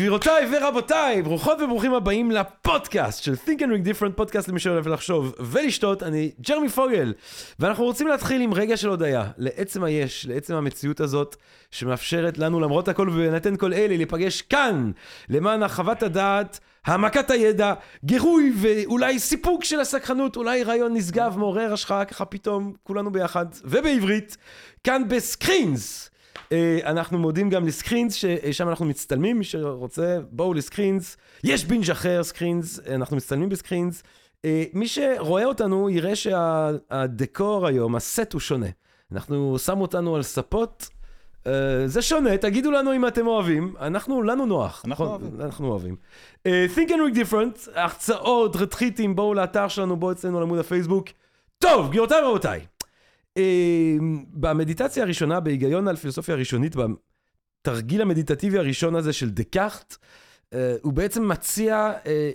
גבירותיי ורבותיי, ברוכות וברוכים הבאים לפודקאסט של Think and Ring Different, פודקאסט למי שאוהב לחשוב ולשתות, אני ג'רמי פוגל, ואנחנו רוצים להתחיל עם רגע של הודיה, לעצם היש, לעצם המציאות הזאת, שמאפשרת לנו למרות הכל ובהינתן כל אלה להיפגש כאן, למען הרחבת הדעת, העמקת הידע, גירוי ואולי סיפוק של הסקרנות, אולי רעיון נשגב, מעורר השראה, ככה פתאום כולנו ביחד, ובעברית, כאן בסקרינס. אה, אנחנו מודים גם לסקרינס, ששם אנחנו מצטלמים, מי שרוצה, בואו לסקרינס. יש בינג' אחר, סקרינס, אנחנו מצטלמים בסקרינס. אה, מי שרואה אותנו יראה שהדקור היום, הסט הוא שונה. אנחנו שמו אותנו על ספות, אה, זה שונה, תגידו לנו אם אתם אוהבים, אנחנו, לנו נוח. אנחנו נכון? אוהבים. אנחנו אוהבים. אה, think and Read Different, הרצאות, רתחיתים, בואו לאתר שלנו, בואו אצלנו לעמוד הפייסבוק. טוב, גבירותיי ורבותיי, אה, במדיטציה הראשונה, בהיגיון על פילוסופיה הראשונית, בתרגיל המדיטטיבי הראשון הזה של דקארט, אה, הוא בעצם מציע אה,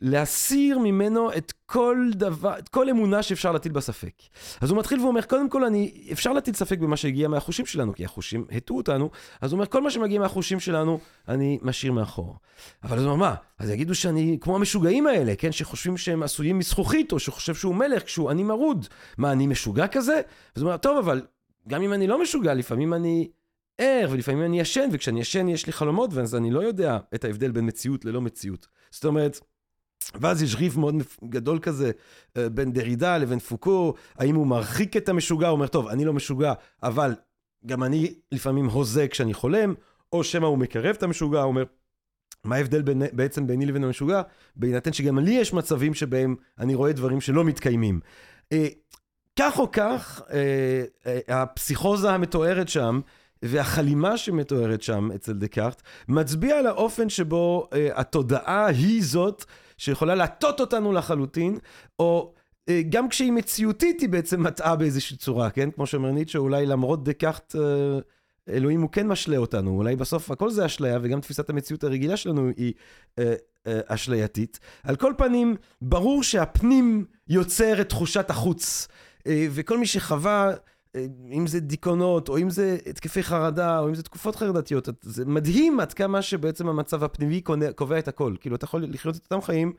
להסיר ממנו את כל דבר, את כל אמונה שאפשר להטיל בה ספק. אז הוא מתחיל ואומר, קודם כל, אני, אפשר להטיל ספק במה שהגיע מהחושים שלנו, כי החושים הטעו אותנו, אז הוא אומר, כל מה שמגיע מהחושים שלנו, אני משאיר מאחור. אבל אז הוא אומר, מה? אז יגידו שאני כמו המשוגעים האלה, כן? שחושבים שהם עשויים מזכוכית, או שחושב שהוא מלך כשהוא אני מרוד. מה, אני משוגע כזה? אז הוא אומר, טוב, אבל גם אם אני לא משוגע, לפעמים אני ער, ולפעמים אני ישן, וכשאני ישן יש לי חלומות, ואז אני לא יודע את ההבדל בין מציאות ללא מציאות. זאת אומרת, ואז יש ריב מאוד גדול כזה אה, בין דרידה לבין פוקו, האם הוא מרחיק את המשוגע, הוא אומר, טוב, אני לא משוגע, אבל גם אני לפעמים הוזה כשאני חולם, או שמא הוא מקרב את המשוגע, הוא אומר, מה ההבדל בין, בעצם ביני לבין המשוגע? בהינתן שגם לי יש מצבים שבהם אני רואה דברים שלא מתקיימים. אה, כך או כך, אה, אה, הפסיכוזה המתוארת שם, והחלימה שמתוארת שם אצל דקארט, מצביע על האופן שבו אה, התודעה היא זאת שיכולה להטות אותנו לחלוטין, או אה, גם כשהיא מציאותית היא בעצם מטעה באיזושהי צורה, כן? כמו שאומר ניטשה, אולי למרות דקארט, אה, אלוהים הוא כן משלה אותנו, אולי בסוף הכל זה אשליה, וגם תפיסת המציאות הרגילה שלנו היא אה, אשלייתית. על כל פנים, ברור שהפנים יוצר את תחושת החוץ, וכל מי שחווה... אם זה דיכאונות, או אם זה התקפי חרדה, או אם זה תקופות חרדתיות, זה מדהים עד כמה שבעצם המצב הפנימי קובע את הכל. כאילו, אתה יכול לחיות את אותם חיים,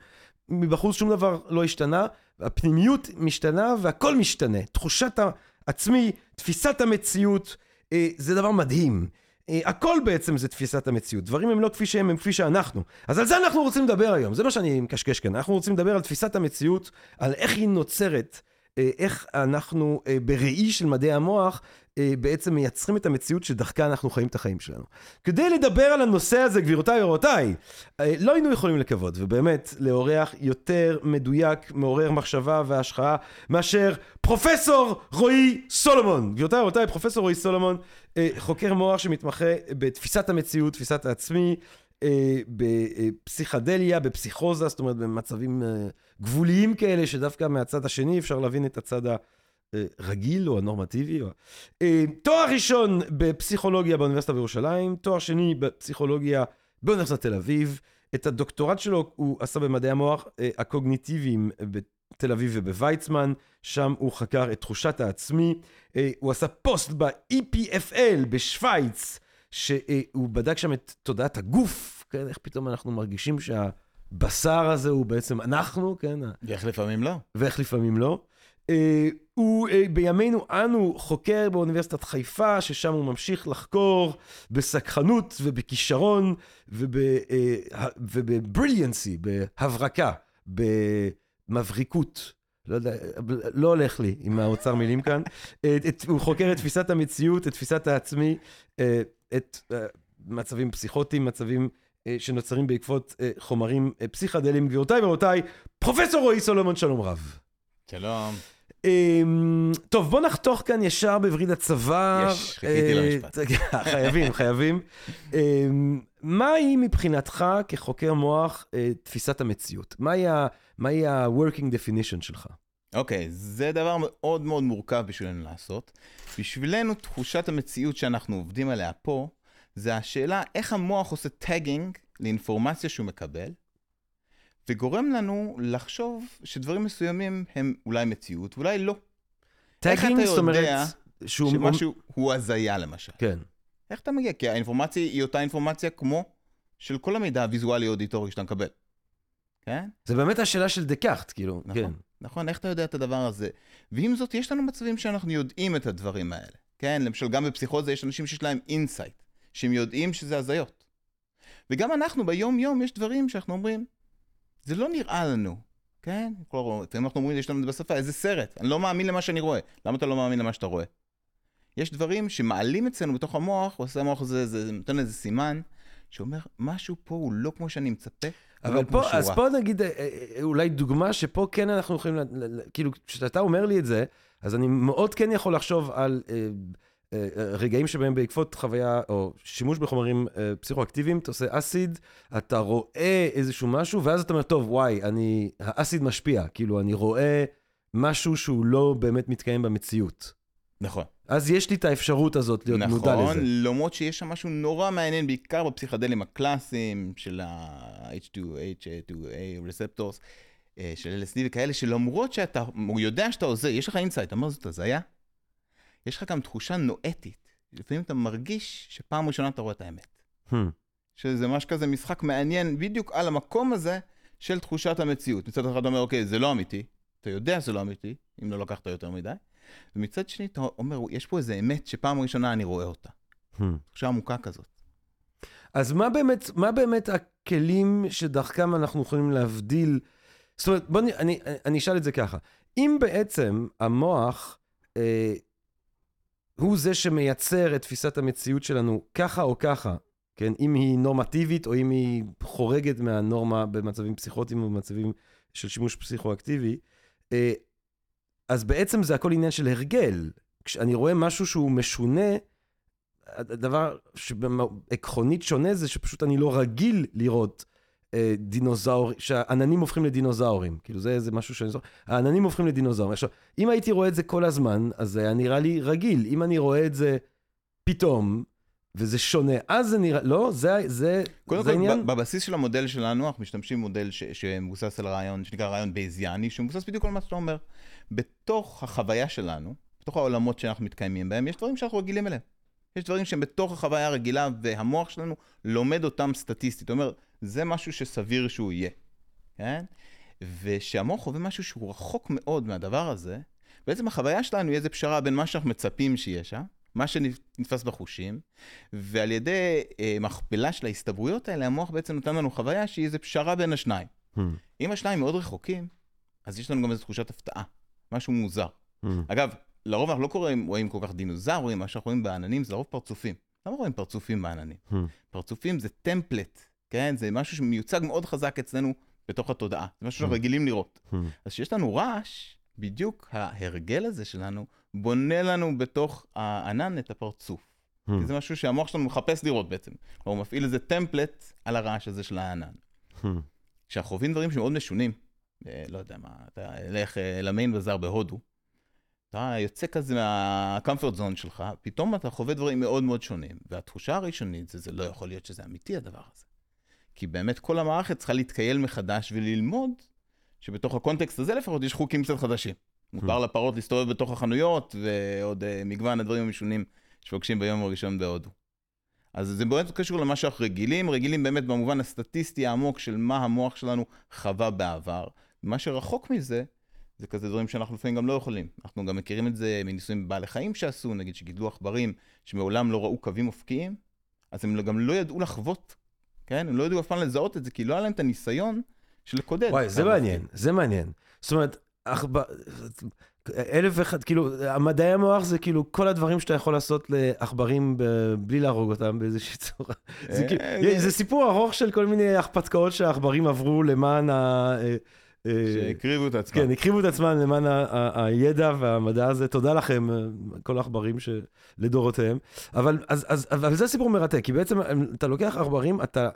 מבחוץ שום דבר לא השתנה, הפנימיות משתנה והכל משתנה. תחושת העצמי, תפיסת המציאות, אה, זה דבר מדהים. אה, הכל בעצם זה תפיסת המציאות. דברים הם לא כפי שהם, הם כפי שאנחנו. אז על זה אנחנו רוצים לדבר היום, זה מה שאני מקשקש כאן. אנחנו רוצים לדבר על תפיסת המציאות, על איך היא נוצרת. אה, איך אנחנו אה, בראי של מדעי המוח אה, בעצם מייצרים את המציאות שדרכה אנחנו חיים את החיים שלנו. כדי לדבר על הנושא הזה, גבירותיי ורבותיי, לא היינו יכולים לקוות, ובאמת, לאורח יותר מדויק, מעורר מחשבה והשחאה, מאשר פרופסור רועי סולומון. גבירותיי ורבותיי, פרופסור רועי סולומון, חוקר מוח שמתמחה בתפיסת המציאות, תפיסת העצמי, בפסיכדליה, בפסיכוזה, זאת אומרת במצבים אה, גבוליים כאלה, שדווקא מהצד השני אפשר להבין את הצד הרגיל או הנורמטיבי. או... אה, תואר ראשון בפסיכולוגיה באוניברסיטה בירושלים, תואר שני בפסיכולוגיה באוניברסיטת תל אביב. את הדוקטורט שלו הוא עשה במדעי המוח אה, הקוגניטיביים בתל אביב ובוויצמן, שם הוא חקר את תחושת העצמי. אה, הוא עשה פוסט ב-EPFL בשוויץ. שהוא בדק שם את תודעת הגוף, כן, איך פתאום אנחנו מרגישים שהבשר הזה הוא בעצם אנחנו, כן, ואיך לפעמים לא. ואיך לפעמים לא. אה, הוא אה, בימינו אנו חוקר באוניברסיטת חיפה, ששם הוא ממשיך לחקור בסקחנות ובכישרון וב, אה, ובבריליאנסי, בהברקה, במבריקות. לא יודע, לא הולך לי עם האוצר מילים כאן. את, הוא חוקר את תפיסת המציאות, את תפיסת העצמי, אה, את אה, מצבים פסיכוטיים, מצבים אה, שנוצרים בעקבות חומרים פסיכדליים. גבירותיי ורבותיי, פרופסור רועי סולומון, שלום רב. שלום. אמ, טוב, בוא נחתוך כאן ישר בווריד הצוואר. יש, חיכיתי אה, למשפט. חייבים, חייבים. אמ, מהי מבחינתך כחוקר מוח אה, תפיסת המציאות? מהי ה-working definition שלך? אוקיי, זה דבר מאוד מאוד מורכב בשבילנו לעשות. בשבילנו, תחושת המציאות שאנחנו עובדים עליה פה, זה השאלה איך המוח עושה tagging לאינפורמציה שהוא מקבל, וגורם לנו לחשוב שדברים מסוימים הם אולי מציאות, ואולי לא. איך tagging, אתה זאת יודע אומרת, שהוא... שמשהו הוא הזיה למשל. כן. איך אתה מגיע? כי האינפורמציה היא אותה אינפורמציה כמו של כל המידע הוויזואלי-אודיטורי שאתה מקבל. כן? זה באמת השאלה של דקארט, כאילו, נכון. כן. נכון, איך אתה יודע את הדבר הזה? ועם זאת, יש לנו מצבים שאנחנו יודעים את הדברים האלה. כן, למשל, גם בפסיכוזה יש אנשים שיש להם insight, שהם יודעים שזה הזיות. וגם אנחנו, ביום-יום, יש דברים שאנחנו אומרים, זה לא נראה לנו, כן? כלומר, אנחנו אומרים, יש לנו את זה בשפה, איזה סרט, אני לא מאמין למה שאני רואה. למה אתה לא מאמין למה שאתה רואה? יש דברים שמעלים אצלנו בתוך המוח, ועושה המוח הזה, זה נותן איזה סימן, שאומר, משהו פה הוא לא כמו שאני מצפה, הוא אבל לא כמו פה, אז רץ." פה נגיד, אה, אה, אולי דוגמה שפה כן אנחנו יכולים, כאילו, כשאתה אומר לי את זה, אז אני מאוד כן יכול לחשוב על אה, אה, אה, רגעים שבהם בעקבות חוויה, או שימוש בחומרים אה, פסיכואקטיביים, אתה עושה אסיד, אתה רואה איזשהו משהו, ואז אתה אומר, טוב, וואי, אני, האסיד משפיע, כאילו, אני רואה משהו שהוא לא באמת מתקיים במציאות. נכון. אז יש לי את האפשרות הזאת להיות מודע נכון, לזה. למרות שיש שם משהו נורא מעניין, בעיקר בפסיכדלים הקלאסיים של ה-5HT2A receptors, אה, של LSD וכאלה, שלמרות שאתה, יודע שאתה הוזה, יש לך insight, אתה אומר זאת הזיה, יש לך גם תחושה נואטית. לפעמים אתה מרגיש שפעם ראשונה אתה רואה את האמת. Hmm. שזה ממש כזה משחק מעניין בדיוק על המקום הזה של תחושת המציאות. מצד אחד אתה אומר, אוקיי, זה לא אמיתי, אתה יודע שזה לא אמיתי, אם לא לקחת יותר מדי, ומצד שני אתה אומר, יש פה איזה אמת שפעם ראשונה אני רואה אותה. Hmm. תחושה עמוקה כזאת. אז מה באמת, מה באמת הכלים שדרכם אנחנו יכולים להבדיל? זאת אומרת, בוא נ... אני, אני אשאל את זה ככה. אם בעצם המוח אה, הוא זה שמייצר את תפיסת המציאות שלנו ככה או ככה, כן? אם היא נורמטיבית או אם היא חורגת מהנורמה במצבים פסיכוטיים ובמצבים של שימוש פסיכואקטיבי, אה, אז בעצם זה הכל עניין של הרגל. כשאני רואה משהו שהוא משונה, הדבר שעקרונית שונה זה שפשוט אני לא רגיל לראות דינוזאור, שהעננים הופכים לדינוזאורים. כאילו זה, זה משהו שאני זוכר. העננים הופכים לדינוזאורים. עכשיו, אם הייתי רואה את זה כל הזמן, אז זה היה נראה לי רגיל. אם אני רואה את זה פתאום, וזה שונה, אז זה נראה, לא, זה, זה, קודם זה כל, העניין. ב- בבסיס של המודל שלנו, אנחנו משתמשים במודל ש- שמבוסס על רעיון, שנקרא רעיון בייזיאני, שמבוסס בדיוק על מה שאתה אומר. בתוך החוויה שלנו, בתוך העולמות שאנחנו מתקיימים בהם, יש דברים שאנחנו רגילים אליהם. יש דברים שהם בתוך החוויה הרגילה, והמוח שלנו לומד אותם סטטיסטית. הוא אומר, זה משהו שסביר שהוא יהיה, כן? ושהמוח חווה משהו שהוא רחוק מאוד מהדבר הזה, בעצם החוויה שלנו היא איזה פשרה בין מה שאנחנו מצפים שיהיה שם, מה שנתפס בחושים, ועל ידי אה, מכפלה של ההסתברויות האלה, המוח בעצם נותן לנו חוויה שהיא איזה פשרה בין השניים. Hmm, אם השניים מאוד רחוקים, אז יש לנו גם איזו תחושת הפתעה, משהו מוזר. hmm. אגב, לרוב אנחנו לא קוראים, רואים כל כך דינוזאורים, מה שאנחנו רואים בעננים זה לרוב פרצופים. למה רואים פרצופים בעננים? Hmm. פרצופים זה טמפלט, כן? זה משהו שמיוצג מאוד חזק אצלנו בתוך התודעה. זה משהו שאנחנו רגילים לראות. Hmm. אז כשיש לנו רעש, בדיוק ההרגל הזה שלנו בונה לנו בתוך הענן את הפרצוף. Hmm. כי זה משהו שהמוח שלנו מחפש לראות בעצם. הוא מפעיל איזה טמפלט על הרעש הזה של הענן. כשאנחנו חווים דברים שמאוד משונים, אה, לא יודע מה, אתה אלך אה, למיין בזאר בהודו, אתה יוצא כזה מהקמפרט זון שלך, פתאום אתה חווה דברים מאוד מאוד שונים, והתחושה הראשונית זה, זה לא יכול להיות שזה אמיתי הדבר הזה. כי באמת כל המערכת צריכה להתקייל מחדש וללמוד שבתוך הקונטקסט הזה לפחות יש חוקים קצת חדשים. מותר לפרות להסתובב בתוך החנויות, ועוד אה, מגוון הדברים המשונים שפוגשים ביום הראשון בהודו. אז זה באמת קשור למה שאנחנו רגילים, רגילים באמת במובן הסטטיסטי העמוק של מה המוח שלנו חווה בעבר. מה שרחוק מזה, זה כזה דברים שאנחנו לפעמים גם לא יכולים. אנחנו גם מכירים את זה מניסויים בבעלי חיים שעשו, נגיד שגידלו עכברים שמעולם לא ראו קווים אופקיים, אז הם גם לא ידעו לחוות, כן? הם לא ידעו אף פעם לזהות את זה, כי לא היה להם את הניסיון של לקודד. וואי, זה קו מעניין. זה מעניין. זאת אומרת, עכבר- אלף ואחד, כאילו, המדעי המוח זה כאילו כל הדברים שאתה יכול לעשות לעכברים ב- בלי להרוג אותם באיזושהי צורה. זה אה, כאילו- זה- זה סיפור ארוך של כל מיני הרפתקאות שהעכברים עברו למען ה... שהקריבו את עצמם. כן, הקריבו את עצמם למען הידע והמדע הזה. תודה לכם, כל העכברים לדורותיהם. אבל, אז, אז, אבל זה סיפור מרתק, כי בעצם אתה לוקח עכברים, אתה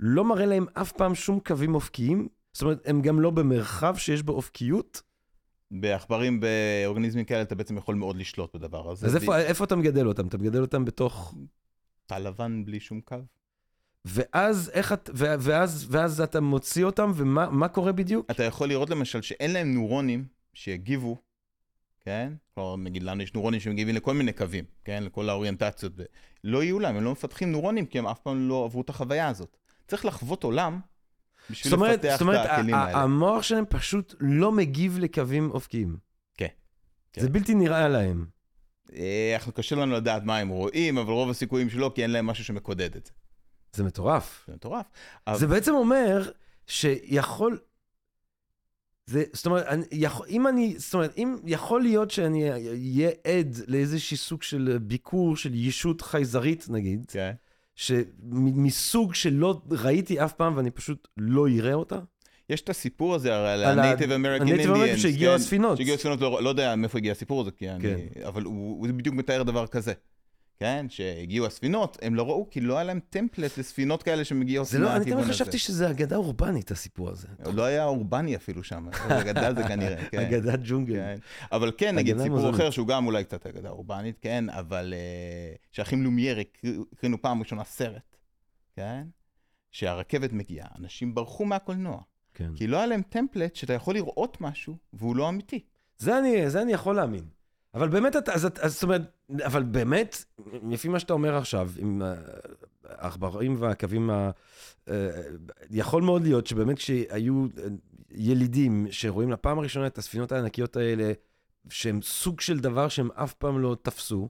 לא מראה להם אף פעם שום קווים אופקיים. זאת אומרת, הם גם לא במרחב שיש בו אופקיות. בעכברים, באורגניזמים כאלה, אתה בעצם יכול מאוד לשלוט בדבר הזה. אז איפה, איפה אתה מגדל אותם? אתה מגדל אותם בתוך... תא לבן בלי שום קו. ואז איך את, ואז, ואז אתה מוציא אותם, ומה מה קורה בדיוק? אתה יכול לראות למשל שאין להם נוירונים שיגיבו, כן? כלומר, נגיד לנו יש נוירונים שמגיבים לכל מיני קווים, כן? לכל האוריינטציות. ו- לא יהיו להם, הם לא מפתחים נוירונים, כי הם אף פעם לא עברו את החוויה הזאת. צריך לחוות עולם בשביל זאת אומרת, לפתח זאת אומרת, את הכלים האלה. המוח שלהם פשוט לא מגיב לקווים אופקיים. כן, כן. זה בלתי נראה להם. אה, אנחנו קשה לנו לדעת מה הם רואים, אבל רוב הסיכויים שלא, כי אין להם משהו שמקודד את זה. זה מטורף. זה מטורף. אבל- זה בעצם אומר שיכול... זה, זאת אומרת, אני, יכול, אם אני, זאת אומרת, אם יכול להיות שאני אהיה עד לאיזשהי סוג של ביקור של ישות חייזרית, נגיד, כן. שמסוג שלא ראיתי אף פעם ואני פשוט לא אראה אותה, יש את הסיפור הזה הרי על ה-Native American ה-Native American Indians. שהגיעו כן, הספינות. שהגיעו הספינות, לא, לא יודע מאיפה הגיע הסיפור הזה, כי אני... כן. אבל הוא, הוא בדיוק מתאר דבר כזה. כן, שהגיעו הספינות, הם לא ראו כי לא היה להם טמפלט לספינות כאלה שמגיעות זה לא, אני מהכיוון תמיד הזה. חשבתי שזה אגדה אורבנית, הסיפור הזה. לא היה אורבני אפילו שם, אגדה זה כנראה, כן. אגדת ג'ונגל. כן. אבל כן, נגיד סיפור. אחר, שהוא גם אולי קצת אגדה אורבנית, כן, אבל אה, שהאחים לומייר הקרינו פעם ראשונה סרט, כן? שהרכבת מגיעה, אנשים ברחו מהקולנוע, כן. כי לא היה להם טמפלט שאתה יכול לראות משהו, והוא לא אמיתי. זה אני, זה אני יכול להאמין. אבל באמת, אתה, אז, אז זאת אומרת, אבל באמת, לפי מה שאתה אומר עכשיו, עם העכברים והקווים, ה... אה, יכול מאוד להיות שבאמת כשהיו אה, ילידים שרואים לפעם הראשונה את הספינות הענקיות האלה, שהם סוג של דבר שהם אף פעם לא תפסו,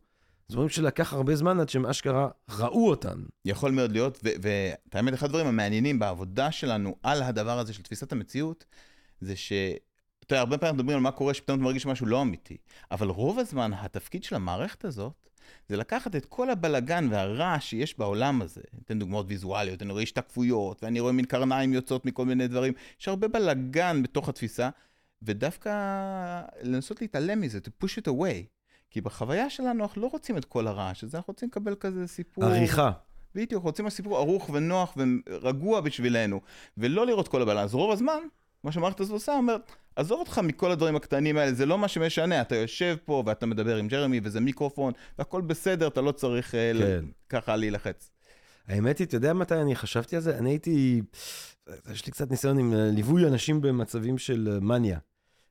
אז אומרים שלקח הרבה זמן עד שהם אשכרה ראו אותן. יכול מאוד להיות, ואת האמת, אחד הדברים המעניינים בעבודה שלנו על הדבר הזה של תפיסת המציאות, זה ש... אתה יודע, הרבה פעמים מדברים על מה קורה שפתאום אתה מרגיש משהו לא אמיתי, אבל רוב הזמן התפקיד של המערכת הזאת, זה לקחת את כל הבלגן והרעש שיש בעולם הזה, אתן דוגמאות ויזואליות, אני רואה השתקפויות, ואני רואה מין קרניים יוצאות מכל מיני דברים, יש הרבה בלגן בתוך התפיסה, ודווקא לנסות להתעלם מזה, to push it away. כי בחוויה שלנו אנחנו לא רוצים את כל הרעש הזה, אנחנו רוצים לקבל כזה סיפור... עריכה. בדיוק, רוצים סיפור ערוך ונוח ורגוע בשבילנו, ולא לראות כל הבעיה. אז רוב הזמן, מה שהמערכת הזאת עושה, אומרת, עזוב אותך מכל הדברים הקטנים האלה, זה לא מה שמשנה, אתה יושב פה ואתה מדבר עם ג'רמי וזה מיקרופון, והכל בסדר, אתה לא צריך אה, כן. ככה להילחץ. האמת היא, אתה יודע מתי אני חשבתי על זה? אני הייתי, יש לי קצת ניסיון עם אה, ליווי אנשים במצבים של אה, מניה.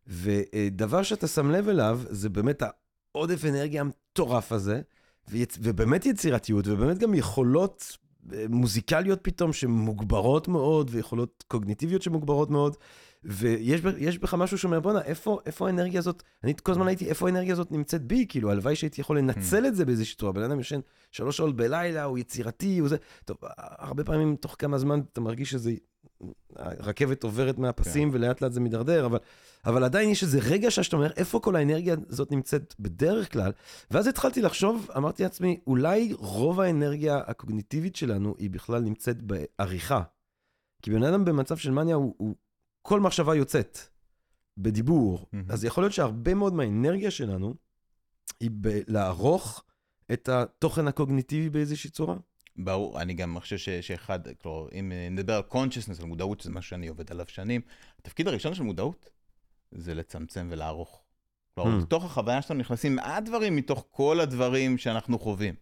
ודבר שאתה שם לב אליו, זה באמת העודף אנרגיה המטורף הזה, ויצ... ובאמת יצירתיות, ובאמת גם יכולות מוזיקליות פתאום שמוגברות מאוד, ויכולות קוגניטיביות שמוגברות מאוד. ויש בך משהו שאומר, בואנה, איפה, איפה האנרגיה הזאת, אני כל הזמן הייתי, איפה האנרגיה הזאת נמצאת בי? כאילו, הלוואי שהייתי יכול לנצל את זה באיזושהי צורה. בן אדם ישן שלוש שעות בלילה, הוא יצירתי, הוא זה. טוב, הרבה פעמים תוך כמה זמן אתה מרגיש שזה, הרכבת עוברת מהפסים ולאט לאט זה מידרדר, אבל, אבל עדיין יש איזה רגע שאתה אומר, איפה כל האנרגיה הזאת נמצאת בדרך כלל? ואז התחלתי לחשוב, אמרתי לעצמי, אולי רוב האנרגיה הקוגניטיבית שלנו היא בכלל נמצאת בעריכה. כי בן אדם במצב של מניה הוא, הוא כל מחשבה יוצאת בדיבור. מהמם. אז יכול להיות שהרבה מאוד מהאנרגיה שלנו היא בלערוך את התוכן הקוגניטיבי באיזושהי צורה. ברור, אני גם חושב ש- שאחד, כלומר, אם נדבר על consciousness, על מודעות, שזה משהו שאני עובד עליו שנים, התפקיד הראשון של מודעות זה לצמצם ולערוך. כלומר, Hmm. בתוך החוויה שלנו נכנסים מעט דברים מתוך כל הדברים שאנחנו חווים.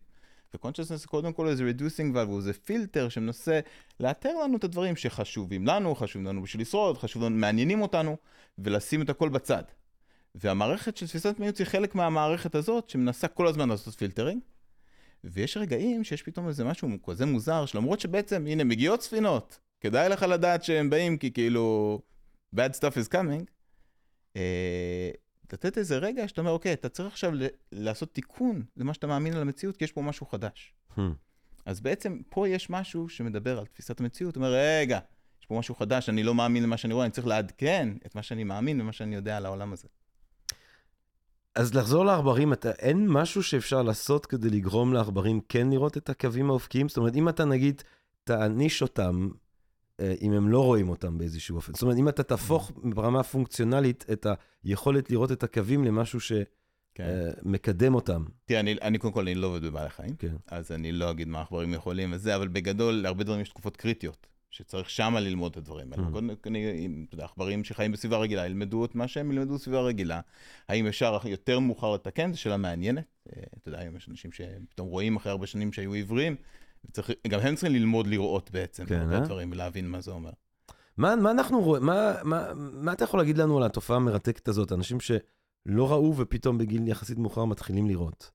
ו-consciousness קודם כל זה reducing valve, זה פילטר שמנסה לאתר לנו את הדברים שחשובים לנו, חשובים לנו בשביל לשרוד, חשוב לנו, מעניינים אותנו, ולשים את הכל בצד. והמערכת של תפיסת מציאות היא חלק מהמערכת הזאת, שמנסה כל הזמן לעשות filtering. ויש רגעים שיש פתאום איזה משהו כזה מוזר, שלמרות שבעצם, הנה, מגיעות ספינות, כדאי לך לדעת שהם באים, כי כאילו, bad stuff is coming, אה, לתת איזה רגע שאתה אומר, אוקיי, אתה צריך עכשיו לעשות תיקון למה שאתה מאמין על המציאות, כי יש פה משהו חדש. אז בעצם פה יש משהו שמדבר על תפיסת המציאות, אומר, רגע, יש פה משהו חדש, אני לא מאמין למה שאני רואה, אני צריך לעדכן את מה שאני מאמין ומה שאני יודע על העולם הזה. אז לחזור לעכברים, אתה, אין משהו שאפשר לעשות כדי לגרום לעכברים כן לראות את הקווים האופקיים? זאת אומרת, אם אתה נגיד תעניש אותם, אם הם לא רואים אותם באיזשהו אופן. זאת אומרת, אם אתה תהפוך ברמה פונקציונלית את היכולת לראות את הקווים למשהו כן. שמקדם אותם. תראה, אני, אני קודם כל, אני לא עובד בבעלי חיים, כן. אז אני לא אגיד מה עכברים יכולים וזה, אבל בגדול, להרבה דברים יש תקופות קריטיות, שצריך שמה ללמוד את הדברים האלה. Mm. קודם כל, אתה יודע, עכברים שחיים בסביבה רגילה, ילמדו את מה שהם ילמדו בסביבה רגילה. האם אפשר יותר מאוחר לתקן? זו שאלה מעניינת. אה, אתה יודע, היום יש אנשים שפתאום רואים אחרי הרבה שנים שהיו עיוורים, צריך, גם הם צריכים ללמוד לראות בעצם, כן, הרבה אה? דברים, ולהבין מה זה אומר. מה, מה אנחנו רואים, מה, מה, מה אתה יכול להגיד לנו על התופעה המרתקת הזאת? אנשים שלא ראו ופתאום בגיל יחסית מאוחר מתחילים לראות.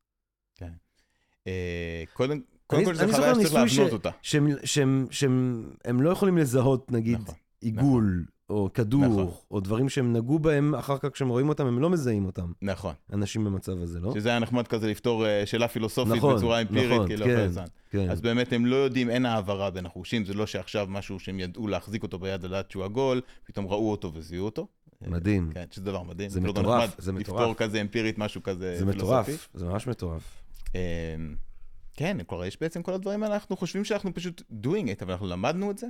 אה, קודם קודם כל, זו אני חוויה שצריך להבנות ש- אותה. שהם, שהם, שהם הם לא יכולים לזהות, נגיד, נכון. עיגול, או כדור, נכון. או דברים שהם נגעו בהם, אחר כך כשהם רואים אותם, הם לא מזהים אותם, נכון. אנשים במצב הזה, לא? שזה היה נחמד כזה לפתור אה, שאלה פילוסופית נכון, בצורה אמפירית, נכון, כאילו, כן. כן, אז באמת הם לא יודעים, אין העברה בין החושים, זה לא שעכשיו משהו שהם ידעו להחזיק אותו ביד לדעת שהוא עגול, פתאום ראו אותו וזיהו אותו. מדהים. כן, שזה דבר מדהים. זה מטורף, זה לפתור מטורף. כזה אמפירית משהו כזה זה פילוסופי. מטורף, זה ממש מטורף. אמ, כן, כלומר, יש בעצם כל הדברים האלה, אנחנו חושבים שאנחנו פשוט doing it, אבל אנחנו למדנו את זה,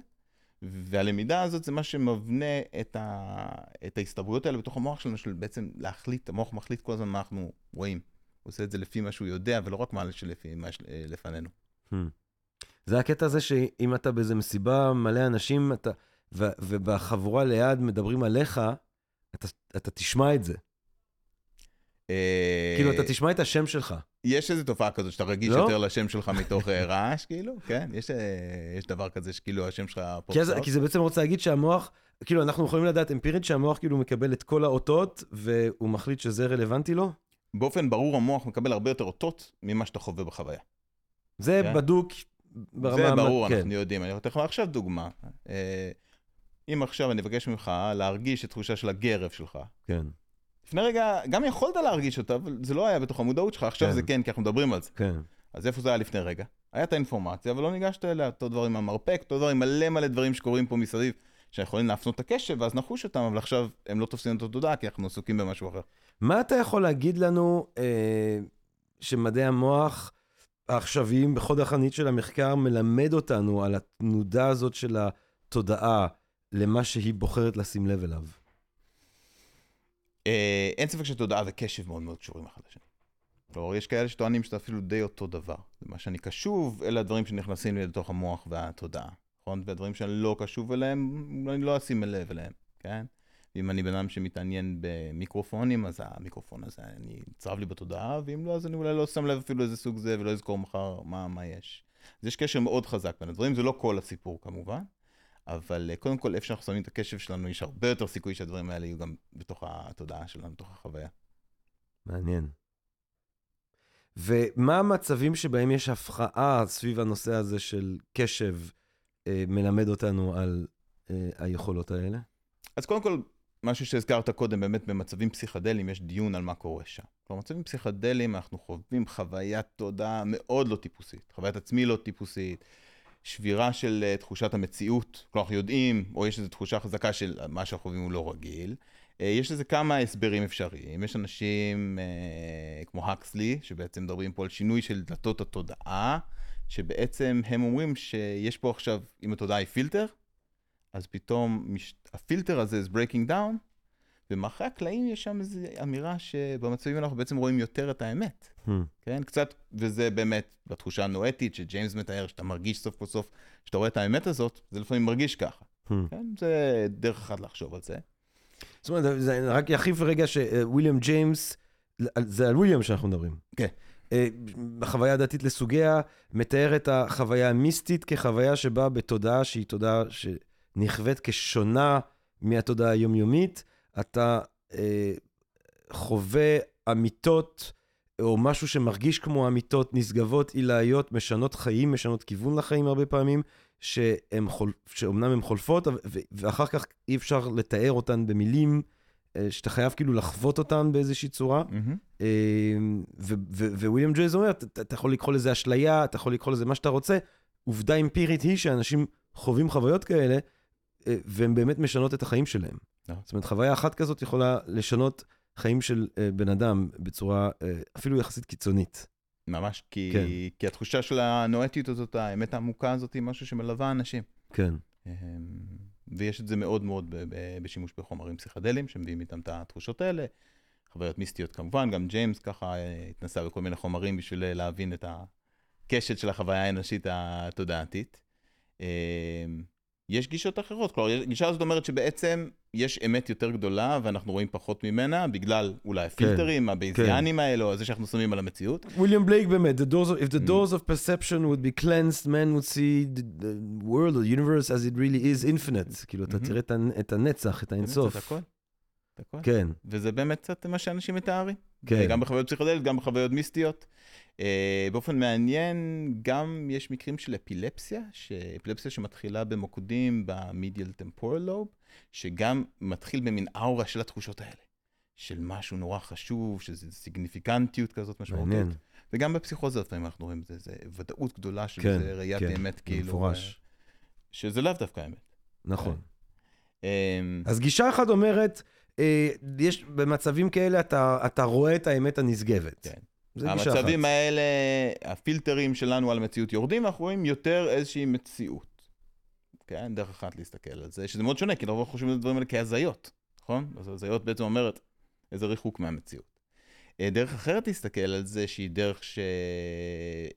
והלמידה הזאת זה מה שמבנה את, ה... את ההסתברויות האלה בתוך המוח שלנו, של בעצם להחליט, המוח מחליט כל הזמן מה אנחנו רואים. הוא עושה את זה לפי מה שהוא יודע, ולא רק מה שלפי מה שלפנינו. Hmm. זה הקטע הזה שאם אתה באיזה מסיבה מלא אנשים, אתה, ו, ובחבורה ליד מדברים עליך, אתה, אתה תשמע את זה. אה, כאילו, אתה תשמע את השם שלך. יש איזו תופעה כזאת שאתה רגיש לא? יותר לשם שלך מתוך אה, רעש, כאילו, כן, יש, אה, יש דבר כזה שכאילו השם שלך פה כי, כי זה בעצם רוצה להגיד שהמוח, כאילו, אנחנו יכולים לדעת אמפירית שהמוח כאילו מקבל את כל האותות, והוא מחליט שזה רלוונטי לו? באופן ברור המוח מקבל הרבה יותר אותות ממה שאתה חווה בחוויה. זה כן. בדוק ברמה... זה ברור, כן. אנחנו יודעים. אני אתן לך עכשיו דוגמה. אה, אם עכשיו אני אבקש ממך להרגיש את תחושה של הגרב שלך, כן, לפני רגע גם יכולת להרגיש אותה, אבל זה לא היה בתוך המודעות שלך, עכשיו כן. זה כן, כי אנחנו מדברים על זה. כן. אז איפה זה היה לפני רגע? היה את האינפורמציה, אבל לא ניגשת אליה, אותו דבר עם המרפק, אותו דבר עם מלא מלא דברים שקורים פה מסביב, שיכולים להפנות את הקשב, ואז נחוש אותם, אבל עכשיו הם לא תופסים את התודעה, כי אנחנו עסוקים במשהו אחר. מה אתה יכול להגיד לנו אה, שמדעי המוח העכשוויים בחוד החנית של המחקר מלמד אותנו על התנודה הזאת של התודעה למה שהיא בוחרת לשים לב אליו? אה, אין ספק שתודעה וקשב מאוד מאוד קשורים אחד לשני. כלומר, יש כאלה שטוענים שזה אפילו די אותו דבר. מה שאני קשוב, אלה הדברים שנכנסים לי לתוך המוח והתודעה, נכון? והדברים שאני לא קשוב אליהם, אני לא אשים לב אליהם, כן? אם אני בן אדם שמתעניין במיקרופונים, אז המיקרופון הזה, אני צרב לי בתודעה, ואם לא, אז אני אולי לא שם לב אפילו איזה סוג זה, ולא אזכור מחר מה, מה יש. אז יש קשר מאוד חזק בין הדברים, זה לא כל הסיפור כמובן, אבל אה, קודם כל, איפה שאנחנו שמים את הקשב שלנו, יש הרבה יותר סיכוי שהדברים האלה יהיו גם בתוך התודעה שלנו, בתוך החוויה. מעניין. ומה המצבים שבהם יש הפרעה סביב הנושא הזה של קשב אה, מלמד אותנו על אה, היכולות האלה? אז קודם כל, משהו שהזכרת קודם, באמת במצבים פסיכדליים יש דיון על מה קורה שם. כלומר, במצבים פסיכדליים אנחנו חווים חוויית תודעה מאוד לא טיפוסית, חוויית עצמי לא טיפוסית, שבירה של uh, תחושת המציאות, כלומר, אנחנו יודעים, או יש איזו תחושה חזקה של מה שאנחנו חווים הוא לא רגיל. Uh, יש לזה כמה הסברים אפשריים. יש אנשים כמו הקסלי, שבעצם מדברים פה על שינוי של דלתות התודעה, שבעצם הם אומרים שיש פה עכשיו, אם התודעה היא פילטר, אז פתאום. הפילטר הזה is breaking down, ומאחורי הקלעים יש שם איזו אמירה שבמצבים אנחנו בעצם רואים יותר את האמת, Hmm. כן? קצת, וזה באמת בתחושה הנואטית שג'יימס מתאר, שאתה מרגיש סוף כל סוף, שאתה רואה את האמת הזאת, זה לפעמים מרגיש ככה, Hmm. כן? זה דרך אחת לחשוב על זה. זאת אומרת, זה רק יחיף רגע שוויליאם ג'יימס, זה על וויליאם שאנחנו מדברים. כן. אה, בחוויה הדתית לסוגיה, מתאר את החוויה המיסטית כחוויה שבאה בתודעה שהיא תודעה שנכווית כשונה מהתודעה היומיומית. אתה אה, חווה אמיתות, או משהו שמרגיש כמו אמיתות נשגבות, עילאיות, משנות חיים, משנות כיוון לחיים הרבה פעמים, שהם חול, שאומנם הן חולפות, ואחר כך אי אפשר לתאר אותן במילים, אה, שאתה חייב כאילו לחוות אותן באיזושהי צורה. ו- וויליאם ג'ויז אומר, אתה אתה יכול לקרוא לזה אשליה, אתה יכול לקרוא לזה מה שאתה רוצה. עובדה אמפירית היא שאנשים חווים חוויות כאלה, אה, והן באמת משנות את החיים שלהם. נכון. זאת אומרת, חוויה אחת כזאת יכולה לשנות חיים של אה, בן אדם בצורה אה, אפילו יחסית קיצונית. ממש, כי, כן. כי התחושה של הנואטיות הזאת, האמת העמוקה הזאת, היא משהו שמלווה אנשים. כן. אמ, ויש את זה מאוד מאוד בשימוש בחומרים פסיכדליים שמביאים איתם את התחושות האלה. חוויות מיסטיות כמובן, גם ג'יימס ככה אה, התנסה בכל מיני חומרים בשביל אה, להבין את הקשת של החוויה האנושית התודעתית. יש גישות אחרות. כלומר, הגישה הזאת אומרת שבעצם יש אמת יותר גדולה ואנחנו רואים פחות ממנה, בגלל אולי הפילטרים, הבייזיאנים האלה, או זה שאנחנו שמים על המציאות. וויליאם בלייק באמת, the doors of, if the Mm. doors of perception would be cleansed, man would see the, the world, the universe as it really is infinite. כאילו, אתה. תראה את, הנ- את הנצח, את האינסוף. זה הכל. הכל. כן, וזה באמת קצת מה שאנשים מתארים. כן. גם בחוויות פסיכודליות, גם בחוויות מיסטיות. אה, באופן מעניין, גם יש מקרים של אפילפסיה, אפילפסיה שמתחילה במוקדים במדיאל טמפורל לוב, שגם מתחיל במין אאורה של התחושות האלה. של משהו נורא חשוב, שזה סיגניפיקנטיות כזאת משמעותית. מעניין. וגם בפסיכוזה לפעמים אנחנו רואים, זה, זה ודאות גדולה של כן, זה ראיית כן, האמת, כאילו. במפורש. אה, שזה לאו דווקא האמת. נכון. אה, אז גישה אחת אומרת, אה, יש, במצבים כאלה אתה, אתה רואה את האמת הנשגבת. כן. המצבים האלה, הפילטרים שלנו על המציאות יורדים, ואנחנו רואים יותר איזושהי מציאות. כן, דרך אחת להסתכל על זה, שזה מאוד שונה, כי לרוב חושבים על הדברים האלה כהזיות, נכון? אז הזיות בעצם אומרת איזה ריחוק מהמציאות. אה, דרך אחרת להסתכל על זה, שהיא דרך ש...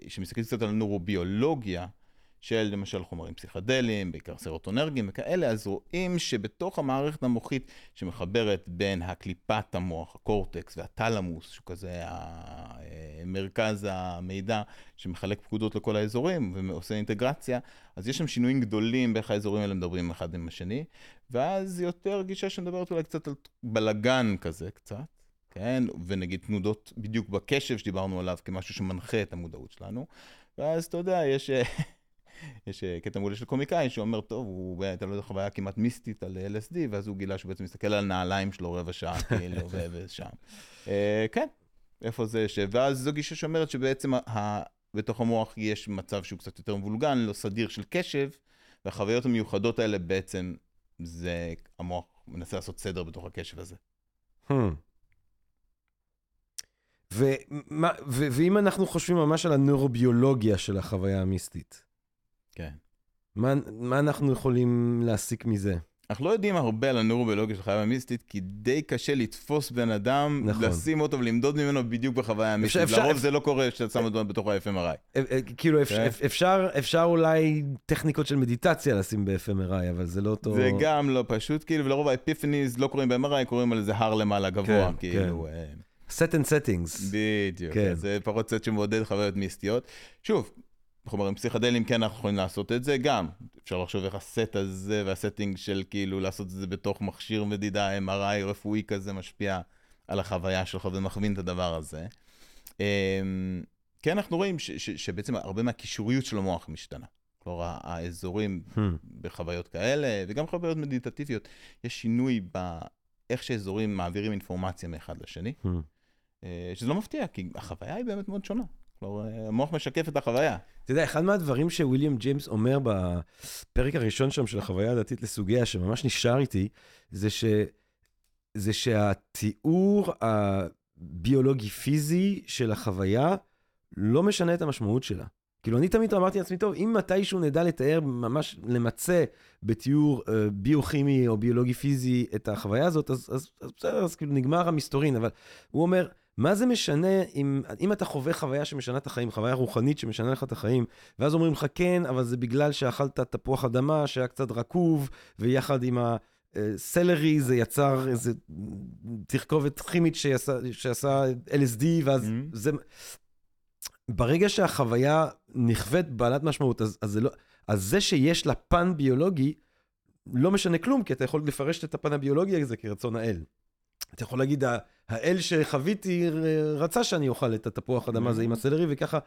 שמסתכלת קצת על נורוביולוגיה, של למשל חומרים פסיכדליים, בעיקר סרוטונרגים וכאלה, אז רואים שבתוך המערכת המוחית שמחברת בין הקליפת המוח, הקורטקס והטלמוס, שהוא כזה אה, מרכז המידע שמחלק פקודות לכל האזורים ועושה אינטגרציה, אז יש שם שינויים גדולים באיך האזורים האלה מדברים אחד עם השני, ואז יותר גישה שמדברת אולי קצת על בלגן כזה קצת. כן, ונגיד תנודות בדיוק בקשב שדיברנו עליו כמשהו שמנחה את המודעות שלנו. ואז אתה יודע, יש, אה, יש אה, קטע מעולה של קומיקאי שאומר, טוב, הוא הייתה לו איזו חוויה כמעט מיסטית על LSD, ואז הוא גילה שהוא בעצם מסתכל על נעליים שלו רבע שעה, כאילו, ושם. אה, כן, איפה זה יושב? ואז זו גישה שאומרת שבעצם בתוך המוח יש מצב שהוא קצת יותר מבולגן, לא סדיר של קשב, והחוויות המיוחדות האלה בעצם, זה, המוח מנסה לעשות סדר בתוך הקשב הזה. Hmm. ומה, ו, ואם אנחנו חושבים ממש על הנוירוביולוגיה של החוויה המיסטית, כן. מה, מה אנחנו יכולים להסיק מזה? אנחנו לא יודעים הרבה על הנורוביולוגיה של חוויה המיסטית, כי די קשה לתפוס בן אדם, נכון. לשים אותו ולמדוד ממנו בדיוק בחוויה המיסטית. אפשר- לרוב אפשר- זה לא קורה כשאתה שם אותו בתוך ה-FMRI. אה, אה, כאילו אפ, כן. אפ, אפשר, אפשר אולי טכניקות של מדיטציה לשים ב-FMRI, אבל זה לא אותו... זה גם לא פשוט, כאילו, ולרוב ה epiphanies לא קוראים ב-MRI, קוראים על איזה הר למעלה גבוה, כן, כאילו. אה, set and settings. בדיוק, כן. זה פחות סט שמעודד חוויות מיסטיות. שוב, חומרים פסיכדליים כן אנחנו יכולים לעשות את זה גם. אפשר לחשוב איך הסט הזה וה setting של כאילו לעשות את זה בתוך מכשיר מדידה MRI רפואי כזה משפיע על החוויה שלך ומכווין את הדבר הזה. אמ, כן, אנחנו רואים ש- ש- שבעצם הרבה מהקישוריות של המוח משתנה. כלומר, האזורים Hmm. בחוויות כאלה, וגם חוויות מדיטטיביות, יש שינוי באיך שאזורים מעבירים אינפורמציה מאחד לשני. Hmm. אה, שזה לא מפתיע, כי החוויה היא באמת מאוד שונה. כלומר, אה, המוח משקף את החוויה. אתה יודע, אחד מהדברים שוויליאם ג'יימס אומר בפרק הראשון שם של החוויה הדתית לסוגיה, שממש נשאר איתי, זה, ש... זה שהתיאור הביולוגי-פיזי של החוויה לא משנה את המשמעות שלה. כאילו, אני תמיד אמרתי לעצמי, טוב, אם מתישהו נדע לתאר, ממש למצה בתיאור אה, ביוכימי או ביולוגי-פיזי את החוויה הזאת, אז, אז, אז בסדר, אז כאילו נגמר המסתורין, אבל הוא אומר, מה זה משנה אם, אם אתה חווה חוויה שמשנה את החיים, חוויה רוחנית שמשנה לך את החיים, ואז אומרים לך, כן, אבל זה בגלל שאכלת תפוח אדמה שהיה קצת רקוב, ויחד עם הסלרי זה יצר איזה תרכובת כימית שעשה, שעשה LSD, ואז Mhm. זה... ברגע שהחוויה נכווית בעלת משמעות, אז, אז, זה לא, אז זה שיש לה פן ביולוגי, לא משנה כלום, כי אתה יכול לפרש את הפן הביולוגי הזה כרצון האל. אתה יכול להגיד, "ה- האל שחוויתי ר- רצה שאני אוכל את התפוח אדמה הזה עם הסלרי, וככה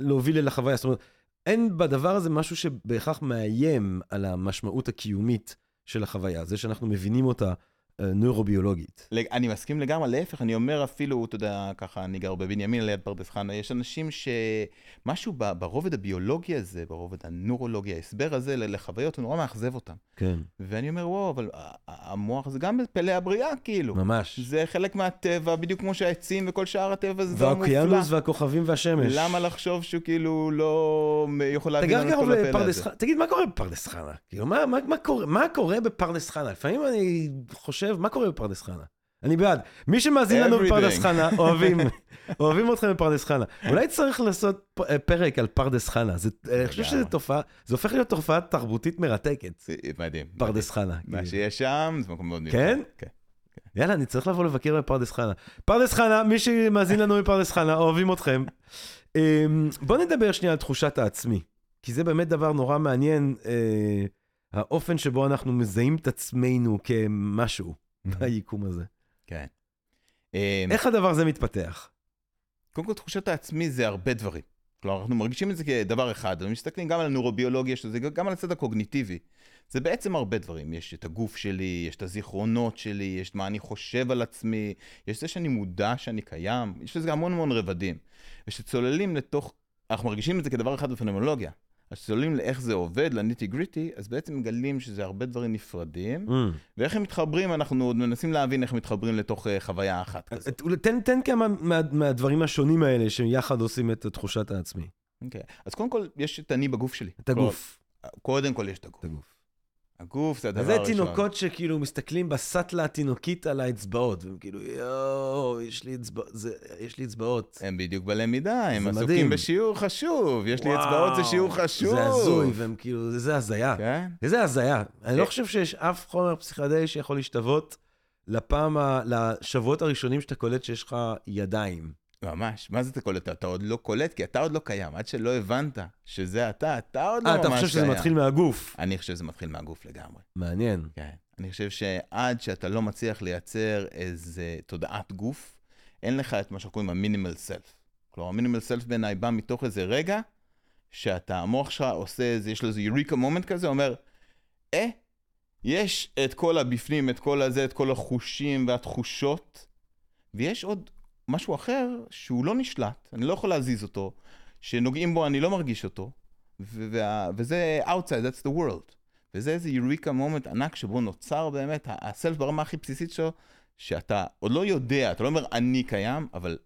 להוביל אל החוויה. זאת אומרת, אין בדבר הזה משהו שבהכרח מאיים על המשמעות הקיומית של החוויה, זה שאנחנו מבינים אותה אה, נוירוביולוגית. לג- אני מסכים לגמרי, להפך, אני אומר אפילו, אתה יודע, ככה, אני גר בבנימין ליד פרדס חנה, יש אנשים שמשהו ברובד הביולוגי הזה, ברובד הנורולוגי, ההסבר הזה לחוויות, הוא נורא מאכזב אותם. כן, ואני אומר, וואו, אבל המוח זה גם פלא הבריאה, כאילו. ממש. זה חלק מהטבע, בדיוק כמו שהעצים וכל שאר הטבע זה דבר מופלא. והאוקיינוס והכוכבים והשמש. למה לחשוב שהוא כאילו לא יכול גר על קרוב כל הפלא הזה? תגיד, מה קורה בפרדס חנה? כאילו, מה, מה, מה, קורה, מה קורה בפרדס חנה? לפעמים אני חושב, מה קורה בפרדס חנה? אני בעד. מי שמאזין לנו בפרדס. חנה, אוהבים, אוהבים אתכם בפרדס חנה. אולי צריך לעשות אה, פרק על פרדס חנה. זה- אני חושב שזו. תופעה, זה הופך להיות תופעה תרבותית מרתקת, מדהים. פרדס חנה. מה כאילו. שיש שם זה מקום מאוד מיוחד. כן? כן. יאללה, אני צריך לבוא לבקר בפרדס חנה. פרדס חנה, מי שמאזין לנו בפרדס חנה, אוהבים אתכם. אמ, בוא נדבר שנייה על תחושת העצמי, כי זה באמת דבר נורא מעניין, אה, האופן שבו אנחנו מזהים את עצמנו כמשהו ביקום הזה. כן. איך הדבר הזה מתפתח? קודם כל, תחושת העצמי זה הרבה דברים. כלומר, אנחנו מרגישים את זה כדבר אחד, ומסתכלים גם על הנוירוביולוגיה של זה, גם על הצד הקוגניטיבי. זה בעצם הרבה דברים. יש את הגוף שלי, יש את הזיכרונות שלי, יש את מה אני חושב על עצמי, יש זה שאני מודע שאני קיים, יש לזה המון המון רבדים. וכשצוללים לתוך, אנחנו מרגישים את זה כדבר אחד בפנומולוגיה. אז כשצוללים לאיך זה עובד, לניטי גריטי, אז בעצם מגלים שזה הרבה דברים נפרדים, אמ, ואיך הם מתחברים, אנחנו עוד מנסים להבין איך מתחברים לתוך אה, חוויה אחת כזאת. אה, תן, תן כמה מה, מהדברים השונים האלה שיחד עושים את תחושת העצמי. אוקיי. אז קודם כל, יש את אני בגוף שלי. את הגוף. קודם כל יש את הגוף. את הגוף. הגוף זה הדבר אז זה הראשון. תינוקות שכאילו מסתכלים בסטלה התינוקית על האצבעות, והם כאילו, יואו, יש לי אצבעות, זה- יש לי אצבעות. הם בדיוק בלמידה, הם זה עסוקים מדהים. בשיעור חשוב. יש לי וואו, אצבעות, זה שיעור חשוב. זה הזוי, והם כאילו, זה הזיה. כן? איזה הזיה. אני לא כן. חושב שיש אף חומר פסיכדלי שיכול להשתוות לפעם, ה- לשבועות הראשונים שאתה קולט שיש לך ידיים. ממש. מה זה אתה קולט? אתה עוד לא קולט, כי אתה עוד לא קיים. עד שלא הבנת שזה אתה, אתה עוד לא אה, ממש אתה קיים. חושב שזה מתחיל מהגוף. אני חושב שזה מתחיל מהגוף לגמרי. מעניין. כן. אני חושב שעד שאתה לא מצליח לייצר איזה תודעת גוף, אין לך את מה שאנחנו קוראים המינימל סלף. כלומר, המינימל סלף בעיניי בא מתוך איזה רגע שאתה, המוח שלך עושה איזה, יש לו איזה יוריקה מומנט כזה, אומר, אה, יש את כל הבפנים, את כל הזה, את כל החושים והתחושות, ויש עוד משהו אחר שהוא לא נשלט, אני לא יכול להזיז אותו, שנוגעים בו, אני לא מרגיש אותו, וזה outside, that's the world. וזה איזה יוריקה מומנט ענק שבו נוצר באמת הסלף ברמה הכי בסיסית שלו, שאתה עוד לא יודע, אתה לא אומר אני קיים, אבל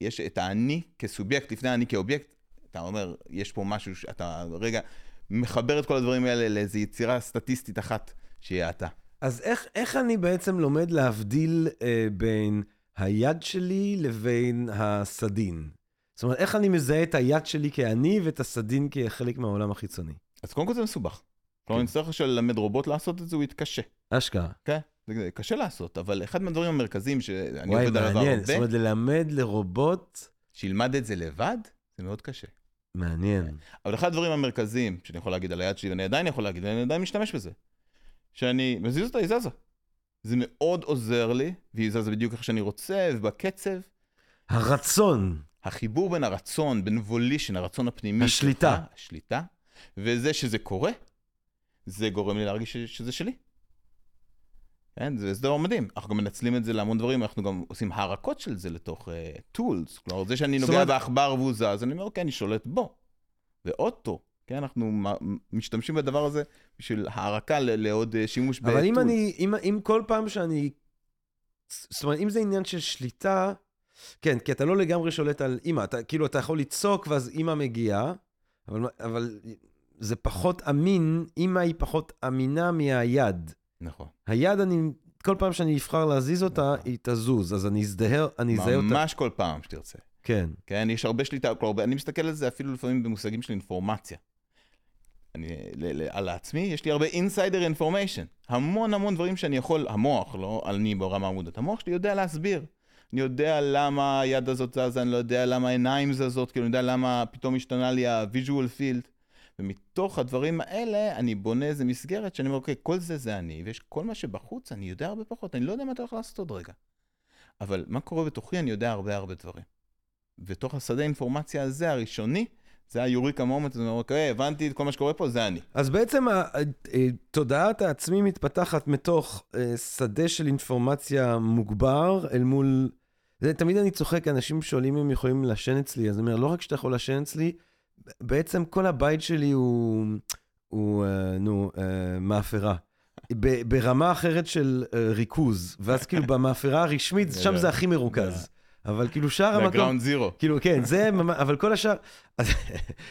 יש את האני כסובייקט לפני האני כאובייקט, אתה אומר, יש פה משהו שאתה רגע מחבר את כל הדברים האלה לאיזו יצירה סטטיסטית אחת, שיהיה אתה. אז איך, איך אני בעצם לומד להבדיל אה, בין היד שלי לבין הסדין? זאת אומרת, איך אני מזהה את היד שלי כאני ואת הסדין כחלק מהעולם החיצוני? אז קודם כל זה מסובך. כלומר, כן. נצטרך עכשיו ללמד רובוט לעשות את זה, הוא יתקשה. אשכרה. כן, זה קשה לעשות, אבל אחד מהדברים המרכזיים שאני וואי, עובד עליו מעניין. זאת הרבה, אומרת, ללמד לרובוט, שילמד את זה לבד, זה מאוד קשה. מעניין. אבל אחד הדברים המרכזיים שאני יכול להגיד על היד שלי, ואני עדיין יכול להגיד, ואני עדיין משתמש בזה, שאני מזיז אותה, היא זזה. זה מאוד עוזר לי, והיא זזה בדיוק איך שאני רוצה, ובקצב. הרצון. החיבור בין הרצון, בין volition, הרצון הפנימי השליטה. שלך, השליטה, וזה שזה קורה, זה גורם לי להרגיש שזה שלי. כן, זה זה דבר מדהים. אנחנו גם מנצלים את זה להמון דברים, אנחנו גם עושים הערקות של זה לתוך uh, tools. כלומר, זה שאני נוגע אומרת- בעכבר והוא זז, אני אומר, אוקיי, אני שולט בו. ואוטו, כן, אנחנו משתמשים בדבר הזה בשביל הערקה לעוד uh, שימוש אבל אם. אני, אם, אם כל פעם שאני... זאת אומרת, אם זה עניין של שליטה, כן, כי אתה לא לגמרי שולט על אימא, אתה כאילו, אתה יכול לצעוק ואז אימא מגיעה, אבל, אבל זה פחות אמין, אימא היא פחות אמינה מהיד. נכון. היד, אני, כל פעם שאני אבחר להזיז אותה, נכון. היא תזוז, אז אני אזדהר, אני אזהה אותה. ממש כל פעם שתרצה. כן. כן, יש הרבה שליטה, כלומר, אני מסתכל על זה אפילו לפעמים במושגים של אינפורמציה. אני, ל, ל, על עצמי, יש לי הרבה אינסיידר אינפורמיישן. המון המון דברים שאני יכול, המוח, לא אני ברמה המודעת, המוח שלי יודע להסביר. אני יודע למה היד הזאת זזה, אני לא יודע למה העיניים זזות, כאילו, אני יודע למה פתאום השתנה לי ה-visual field. ומתוך הדברים האלה, אני בונה איזה מסגרת שאני אומר, אוקיי, כל זה זה אני, ויש כל מה שבחוץ, אני יודע הרבה פחות, אני לא יודע מה אתה הולך לעשות עוד רגע. אבל מה קורה בתוכי, אני יודע הרבה הרבה דברים. ותוך השדה אינפורמציה הזה, הראשוני, זה היוריקה מומנט, זאת אומרת, אוקיי, הבנתי את כל מה שקורה פה, זה אני. אז בעצם ה- ה- אה, תודעת העצמי מתפתחת מתוך אה, שדה של אינפורמציה מוגבר אל מול... זה, תמיד אני צוחק, אנשים שואלים אם הם יכולים לעשן אצלי, אז אני אומר, לא רק שאתה יכול לעשן אצלי, בעצם כל הבית שלי הוא, הוא אה, נו, אה, מאפרה. ברמה אחרת של אה, ריכוז, ואז כאילו במאפרה הרשמית, שם זה הכי מרוכז. אבל כאילו שאר המקום... הגראונד זירו. כאילו, כן, זה אבל כל השאר,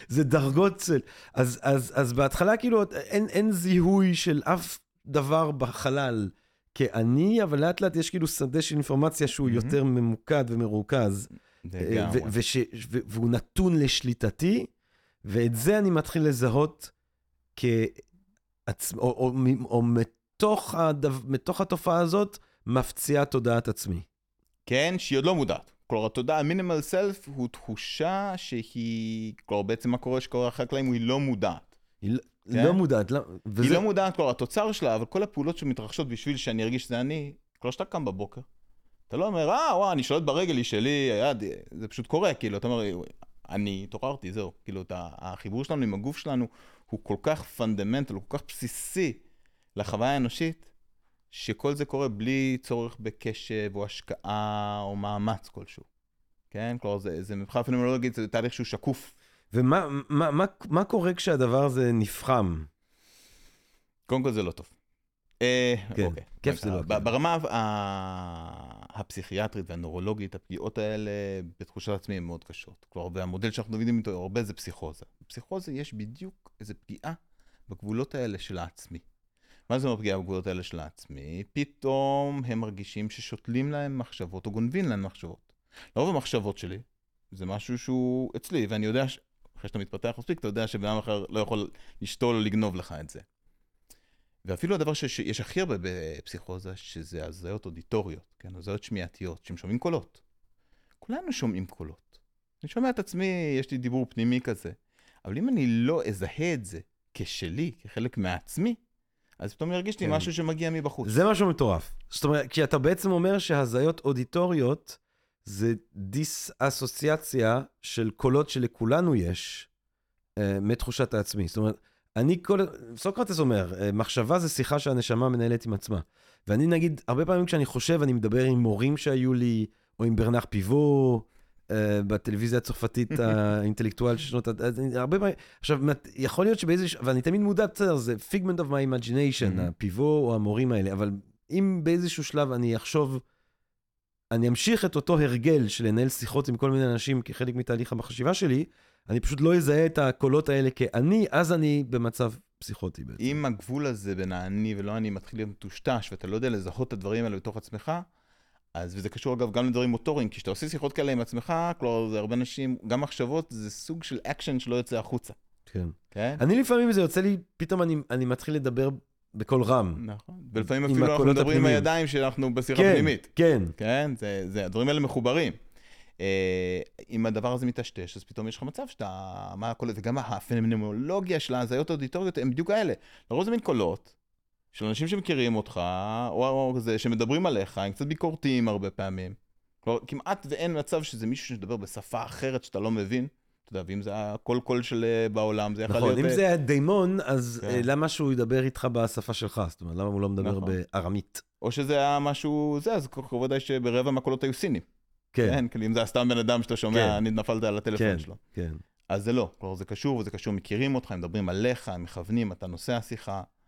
זה דרגות של... אז, אז, אז בהתחלה, כאילו, אין, אין זיהוי של אף דבר בחלל כאני, אבל לאט לאט יש כאילו שדה של אינפורמציה שהוא מהמם. יותר ממוקד ומרוכז, לגמרי. וש- ו- והוא נתון לשליטתי, ואת זה אני מתחיל לזהות כעצמ... או, או, מ- או מתוך, הדו... מתוך התופעה הזאת, מפציעה תודעת עצמי. כן, שהיא עוד לא מודעת. כלומר, התודעה, המינימל סלף, הוא תחושה שהיא... כלומר, בעצם מה קורה שקורה אחרי הקלעים, היא לא מודעת. היא לא- כן? לא מודעת, לא... וזה... היא לא מודעת, כלומר, התוצר שלה, אבל כל הפעולות שמתרחשות בשביל שאני ארגיש שזה אני, כלומר, שאתה קם בבוקר, אתה לא אומר, אה, וואי, אני שולט ברגל, היא שלי, היד, זה פשוט קורה, כאילו, אתה אומר, אני התעוררתי, זהו. כאילו, אתה, החיבור שלנו עם הגוף שלנו הוא כל כך פונדמנטל, הוא כל כך בסיסי לחוויה האנושית, שכל זה קורה בלי צורך בקשב או השקעה או מאמץ כלשהו. כן? כלומר, זה, זה מבחינה פנומנולוגית, זה תהליך שהוא שקוף. ומה מה, מה, מה קורה כשהדבר הזה נפחם? קודם כל זה לא טוב. אה, כן, אוקיי. כיף זה לא, ב- כן. ברמה ה- הפסיכיאטרית והנורולוגית, הפגיעות האלה בתחושת עצמי הן מאוד קשות. כלומר, והמודל שאנחנו עובדים איתו הרבה זה פסיכוזה. בפסיכוזה יש בדיוק איזו פגיעה בגבולות האלה של העצמי. מה זה אומר פגיעה בגבולות האלה של העצמי? פתאום הם מרגישים ששותלים להם מחשבות או גונבים להם מחשבות. לרוב המחשבות שלי, זה משהו שהוא אצלי, ואני יודע, ש... אחרי שאתה מתפתח מספיק, אתה יודע שבן אחר לא יכול לשתול או לגנוב לך את זה. ואפילו הדבר ש- שיש הכי הרבה בפסיכוזה, שזה הזיות אודיטוריות, כן, הזיות שמיעתיות, שהם שומעים קולות. כולנו שומעים קולות. אני שומע את עצמי, יש לי דיבור פנימי כזה, אבל אם אני לא אזהה את זה כשלי, כחלק מעצמי, אז פתאום ירגיש לי כן. משהו שמגיע מבחוץ. זה משהו מטורף. זאת אומרת, כי אתה בעצם אומר שהזיות אודיטוריות זה דיס-אסוציאציה של קולות שלכולנו יש אה, מתחושת העצמי. זאת אומרת, אני כל... סוקרטס אומר, אה, מחשבה זה שיחה שהנשמה מנהלת עם עצמה. ואני נגיד, הרבה פעמים כשאני חושב, אני מדבר עם מורים שהיו לי, או עם ברנח פיבו, בטלוויזיה הצרפתית האינטלקטואל של שנות... ה- הרבה פעמים... עכשיו, יכול להיות שבאיזה... ואני תמיד מודע, בסדר, זה figment of my imagination, Mhm. הפיבו או המורים האלה, אבל אם באיזשהו שלב אני אחשוב, אני אמשיך את אותו הרגל של לנהל שיחות עם כל מיני אנשים כחלק מתהליך החשיבה שלי, אני פשוט לא אזהה את הקולות האלה כאני, אז אני במצב פסיכוטי בעצם. אם הגבול הזה בין האני ולא אני מתחיל להיות מטושטש, ואתה לא יודע לזהות את הדברים האלה בתוך עצמך, אז, וזה קשור אגב גם לדברים מוטוריים, כי כשאתה עושה שיחות כאלה עם עצמך, כלומר, זה הרבה אנשים, גם מחשבות, זה סוג של אקשן שלא יוצא החוצה, כן. כן? אני לפעמים זה יוצא לי, פתאום אני, אני מתחיל לדבר בקול רם. נכון. ולפעמים עם אפילו אנחנו מדברים עם הפנימיים. הידיים שאנחנו בשיחה כן, פנימית. כן. כן, זה, זה, הדברים האלה מחוברים. אה, אם הדבר הזה מטשטש, אז פתאום יש לך מצב שאתה, מה הקולות, וגם הפנומנולוגיה של ההזיות האודיטוריות הם בדיוק האלה. לרוב זה מין קולות של אנשים שמכירים אותך, או, או כזה, שמדברים עליך, הם קצת ביקורתיים הרבה פעמים. כלומר, כמעט ואין מצב שזה מישהו שמדבר בשפה אחרת שאתה לא מבין. אתה יודע, ואם זה היה כל קול של אה, בעולם, זה יכול נכון, להיות... אם אה, זה היה דיימון, אז כן. אה, למה שהוא ידבר איתך בשפה שלך? זאת אומרת, למה הוא לא מדבר נכון. בארמית? או שזה היה משהו, זה, אז קרוב ודאי שברבע מהקולות היו סינים. כן, כן, כאילו אם זה היה סתם בן אדם שאתה שומע, כן. אני נפלת על הטלפון כן, שלו. כן. אז זה לא, כלומר זה קשור, וזה קשור, מכירים אותך, הם מדברים עליך, הם מכוונים, אתה נושא השיחה, ו-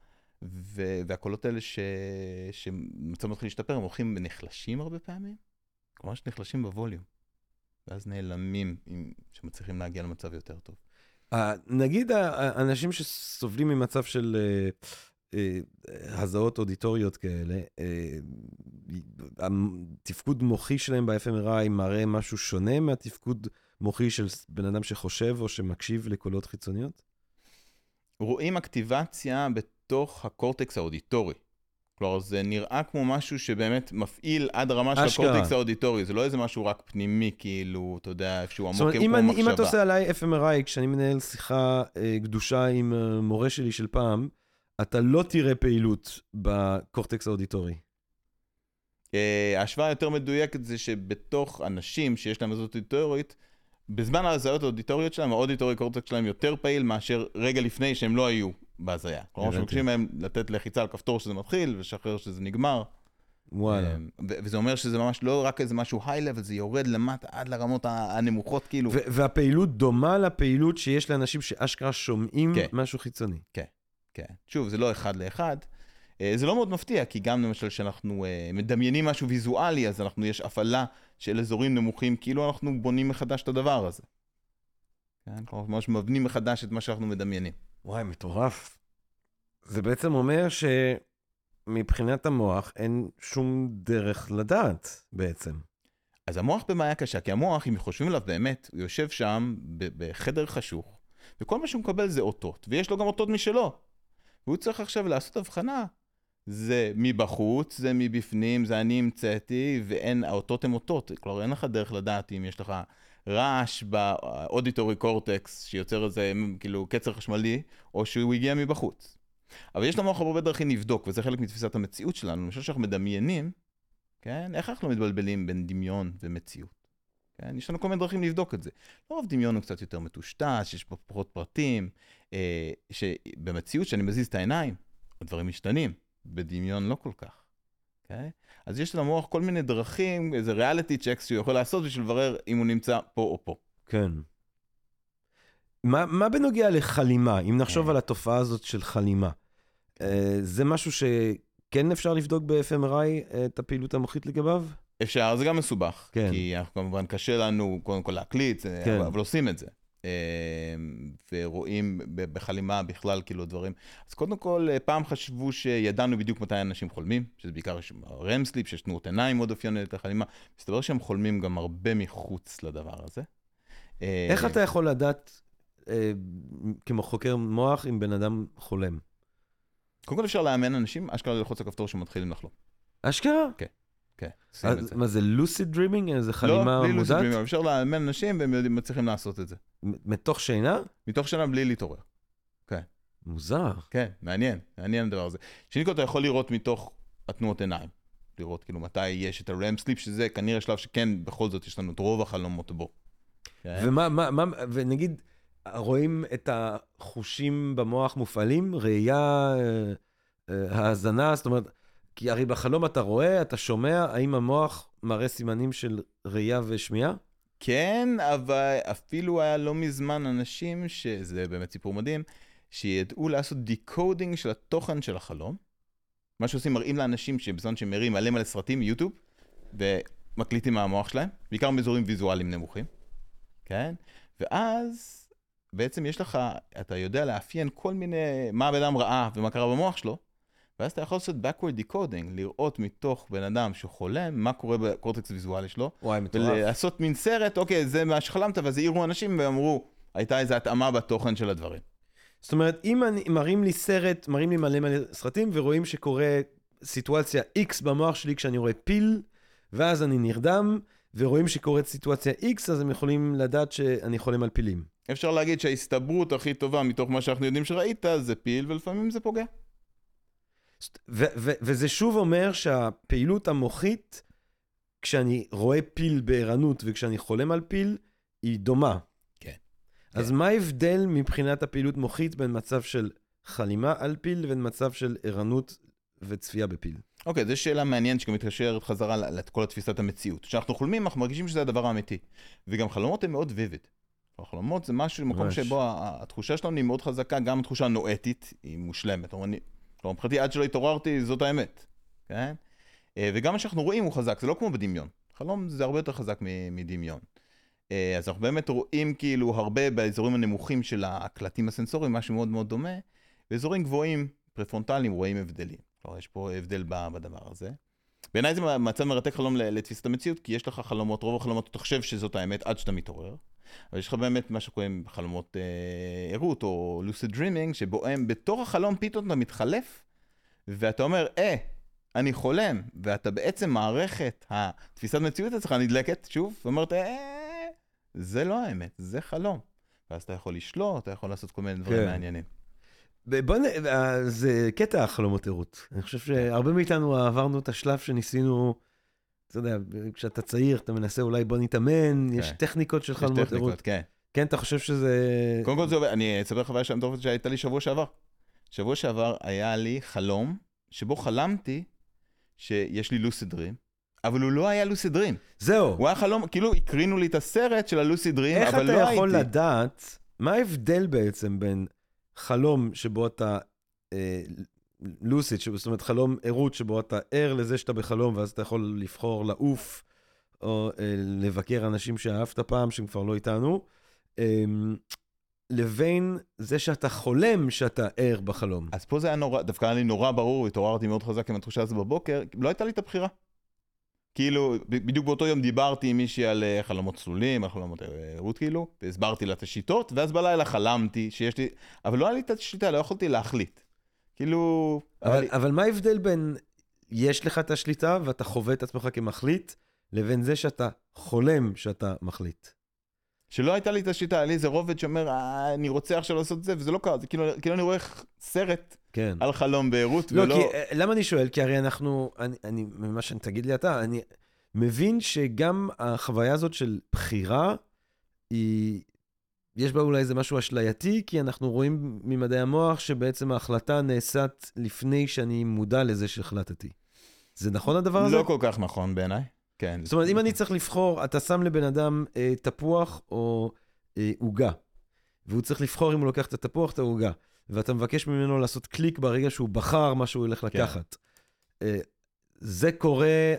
והקולות האלה ש- שמצב מתחיל להשתפר, הם הולכים ונחלשים הרבה פעמים, כלומר שנחלשים בווליום, ואז נעלמים, שמצליחים להגיע למצב יותר טוב. אה, נגיד האנשים שסובלים ממצב של אה, אה, הזעות אודיטוריות כאלה, אה, התפקוד מוחי שלהם ב-FMRI מראה משהו שונה מהתפקוד מוחי של בן אדם שחושב או שמקשיב לקולות חיצוניות? רואים אקטיבציה בתוך הקורטקס האודיטורי. כלומר, זה נראה כמו משהו שבאמת מפעיל עד הרמה של אשכרה. הקורטקס האודיטורי, זה לא איזה משהו רק פנימי, כאילו, אתה יודע, איפשהו זאת עמוק אומרת, אם, כמו אני, מחשבה. אם אתה עושה עליי FMRI, כשאני מנהל שיחה אה, קדושה עם אה, מורה שלי של פעם, אתה לא תראה פעילות בקורטקס האודיטורי. אה, ההשוואה היותר מדויקת זה שבתוך אנשים שיש להם הזות אודיטורית, בזמן ההזיות האודיטוריות שלהם, האודיטורי קורטקס שלהם יותר פעיל מאשר רגע לפני שהם לא היו בהזיה. כלומר. שמבקשים מהם לתת לחיצה על כפתור שזה מתחיל, ולשחרר שזה נגמר. וואלה. ו- וזה אומר שזה ממש לא רק איזה משהו היי-לבל, זה יורד למטה עד לרמות הנמוכות, כאילו. והפעילות דומה לפעילות שיש לאנשים שאשכרה שומעים כן. משהו חיצוני. כן. שוב, זה לא אחד לאחד. אה, זה לא מאוד מפתיע, כי גם למשל כשאנחנו אה, מדמיינים משהו ויזואלי, אז אנחנו, יש הפעלה של אזורים נמוכים, כאילו אנחנו בונים מחדש את הדבר הזה. כן? כלומר, ממש מבנים מחדש את מה שאנחנו מדמיינים. וואי, מטורף. זה בעצם אומר מבחינת המוח אין שום דרך לדעת בעצם. אז המוח בבעיה קשה, כי המוח, אם חושבים עליו באמת, הוא יושב שם בחדר חשוך, וכל מה שהוא מקבל זה אותות, ויש לו גם אותות משלו. והוא צריך עכשיו לעשות הבחנה. זה מבחוץ, זה מבפנים, זה אני המצאתי, ואין, האותות הם אותות. כלומר, אין לך דרך לדעת אם יש לך רעש באודיטורי קורטקס שיוצר איזה כאילו קצר חשמלי, או שהוא הגיע מבחוץ. אבל יש למוח הרבה דרכים לבדוק, וזה חלק מתפיסת המציאות שלנו. אני חושב שאנחנו מדמיינים, כן? איך אנחנו מתבלבלים בין דמיון ומציאות? כן? יש לנו כל מיני דרכים לבדוק את זה. לרוב דמיון הוא קצת יותר מטושטש, יש בו פחות פרטים, אה, שבמציאות, כשאני מזיז את העיניים, הדברים משתנים, בדמיון לא כל כך. Okay? אז יש למוח כל מיני דרכים, איזה ריאליטי צ'קס שהוא יכול לעשות בשביל לברר אם הוא נמצא פה או פה. כן. מה, מה בנוגע לחלימה, אם נחשוב כן. על התופעה הזאת של חלימה? אה, זה משהו שכן אפשר לבדוק ב-FMRI אה, את הפעילות המוחית לגביו? אפשר, זה גם מסובך. כן. כי אנחנו כמובן קשה לנו קודם כל להקליט, כן. כן. אבל עושים את זה. אה, ורואים בחלימה בכלל כאילו דברים. אז קודם כל, אה, פעם חשבו שידענו בדיוק מתי אנשים חולמים, שזה בעיקר רם סליפ, שיש תנועות עיניים מאוד אופיינית לחלימה. מסתבר שהם חולמים גם הרבה מחוץ לדבר הזה. אה, איך אתה יכול לדעת, אה, כמו חוקר מוח, אם בן אדם חולם? קודם כל אפשר לאמן אנשים, אשכרה ללחוץ על כפתור שמתחילים לחלום. אשכרה? כן, זה. מה זה lucid dreaming? איזה חלימה לא, בלי מודעת? לוסיד אפשר לאמן אנשים והם מצליחים לעשות את זה. מתוך שינה? מתוך שינה בלי להתעורר. מוזר. כן, מעניין, מעניין הדבר הזה. שנית כל אתה יכול לראות מתוך התנועות עיניים. לראות כאילו מתי יש את ה REM sleep, שזה כנראה שלב שכן, בכל זאת יש לנו את רוב החלומות בו. כן? ומה, מה, מה, ונגיד, רואים את החושים במוח מופעלים? ראייה, אה, אה, האזנה, זאת אומרת, כי הרי בחלום אתה רואה, אתה שומע, האם המוח מראה סימנים של ראייה ושמיעה? כן, אבל אפילו היה לא מזמן אנשים, שזה באמת סיפור מדהים, שידעו לעשות decoding של התוכן של החלום. מה שעושים, מראים לאנשים שבזמן שהם מראים מלא מלא סרטים מיוטיוב, ומקליטים מהמוח שלהם, בעיקר באזורים ויזואליים נמוכים, כן? ואז בעצם יש לך, אתה יודע לאפיין כל מיני, מה הבן אדם ראה ומה קרה במוח שלו, ואז אתה יכול לעשות backward decoding, לראות מתוך בן אדם שחולם, מה קורה בקורטקס ויזואלי שלו, וואי, מטורף. ולעשות מין סרט, אוקיי, זה מה שחלמת, ואז העירו אנשים ואמרו, הייתה איזו התאמה בתוכן של הדברים. זאת אומרת, אם אני, מראים לי סרט, מראים לי מלא מלא סרטים, ורואים שקורה סיטואציה X במוח שלי כשאני רואה פיל, ואז אני נרדם, ורואים שקורית סיטואציה X, אז הם יכולים לדעת שאני חולם על פילים. אפשר להגיד שההסתברות הכי טובה מתוך מה שאנחנו יודעים שראית, זה פיל, ולפעמים זה פוגע. וזה שוב אומר שהפעילות המוחית, כשאני רואה פיל בערנות וכשאני חולם על פיל, היא דומה. כן. אז כן. מה ההבדל מבחינת הפעילות מוחית בין מצב של חלימה על פיל לבין מצב של ערנות וצפייה בפיל? אוקיי, זו שאלה מעניינת שגם מתקשרת חזרה לכל תפיסת המציאות. כשאנחנו חולמים, אנחנו מרגישים שזה הדבר האמיתי. וגם חלומות הן מאוד ויביד. החלומות זה משהו, מקום. שבו התחושה שלנו היא מאוד חזקה, גם התחושה הנואטית היא מושלמת. כלומר, כלומר, מבחינתי, עד שלא התעוררתי, זאת האמת. כן? אה, וגם מה שאנחנו רואים הוא חזק, זה לא כמו בדמיון. חלום זה הרבה יותר חזק מדמיון. אה, אז אנחנו באמת רואים כאילו הרבה באזורים הנמוכים של הקלטים הסנסוריים, משהו מאוד מאוד דומה. באזורים גבוהים, פרפרונטליים, רואים הבדלים. כלומר, יש פה הבדל בדבר הזה. בעיניי זה מצב מרתק חלום לתפיסת המציאות, כי יש לך חלומות, רוב החלומות אתה חושב שזאת האמת עד שאתה מתעורר. אבל יש לך באמת מה שקוראים חלומות אה, ערות או lucid dreaming, שבו הם בתוך החלום פתאום אתה מתחלף, ואתה אומר, אה, אני חולם, ואתה בעצם מערכת התפיסת מציאות אצלך נדלקת, שוב, ואומרת, אה, זה לא האמת, זה חלום. ואז אתה יכול לשלוט, אתה יכול לעשות כל מיני דברים כן. מעניינים. בוא נ... אה, זה קטע החלומות ערות. אני חושב שהרבה מאיתנו עברנו את השלב שניסינו, אתה יודע, כשאתה צעיר, אתה מנסה אולי בוא נתאמן, יש כן. טכניקות של יש חלומות טכניקות, ערות. כן. כן, אתה חושב שזה... קודם כל זה עובד, אני אספר חוויה שם טובה שהייתה לי שבוע שעבר. שבוע שעבר היה לי חלום, שבו חלמתי שיש לי לוסי דרים, אבל הוא לא היה לוסי דרים. זהו. הוא היה חלום, כאילו הקרינו לי את הסרט של הלוסי דרים, איך אבל אתה לא הייתי. יכול לדעת, מה ההבדל בעצם בין חלום שבו אתה אה, לוסיד, זאת אומרת חלום ערות שבו אתה ער לזה שאתה בחלום ואז אתה יכול לבחור לעוף או אה, לבקר אנשים שאהבת פעם שהם כבר לא איתנו, אה, לבין זה שאתה חולם שאתה ער בחלום. אז פה זה היה נורא, דווקא היה לי נורא ברור, התעוררתי מאוד חזק עם התחושה הזו בבוקר, לא הייתה לי את הבחירה. כאילו, בדיוק באותו יום דיברתי עם מישהי על אה, חלומות צלולים, על חלומות ערות כאילו, והסברתי לה את השיטות, ואז בלילה חלמתי שיש לי, אבל לא היה לי את השליטה, לא יכולתי להחליט. כאילו... אבל, לי- אבל מה ההבדל בין יש לך את השליטה ואתה חווה את עצמך כמחליט, לבין זה שאתה חולם שאתה מחליט? שלא הייתה לי את השיטה, היה לי איזה רובד שאומר, "אה, אני רוצה עכשיו לעשות את זה, וזה לא קרה, זה כאילו, כאילו אני רואה סרט כן. על חלום בערות, לא, ולא... כי, אה, למה אני שואל? כי הרי אנחנו, אני, אני, ממה שתגיד לי אתה, אני מבין שגם החוויה הזאת של בחירה, היא, יש בה אולי איזה משהו אשלייתי, כי אנחנו רואים ממדעי המוח שבעצם ההחלטה נעשית לפני שאני מודע לזה שהחלטתי. זה נכון הדבר הזה? לא כל כך נכון בעיניי. כן. זאת אומרת, אם אני צריך לבחור, אתה שם לבן אדם אה, תפוח או אה, עוגה, והוא צריך לבחור אם הוא לוקח את התפוח את העוגה, ואתה מבקש ממנו לעשות קליק ברגע שהוא בחר מה שהוא הולך כן. לקחת. אה, זה קורה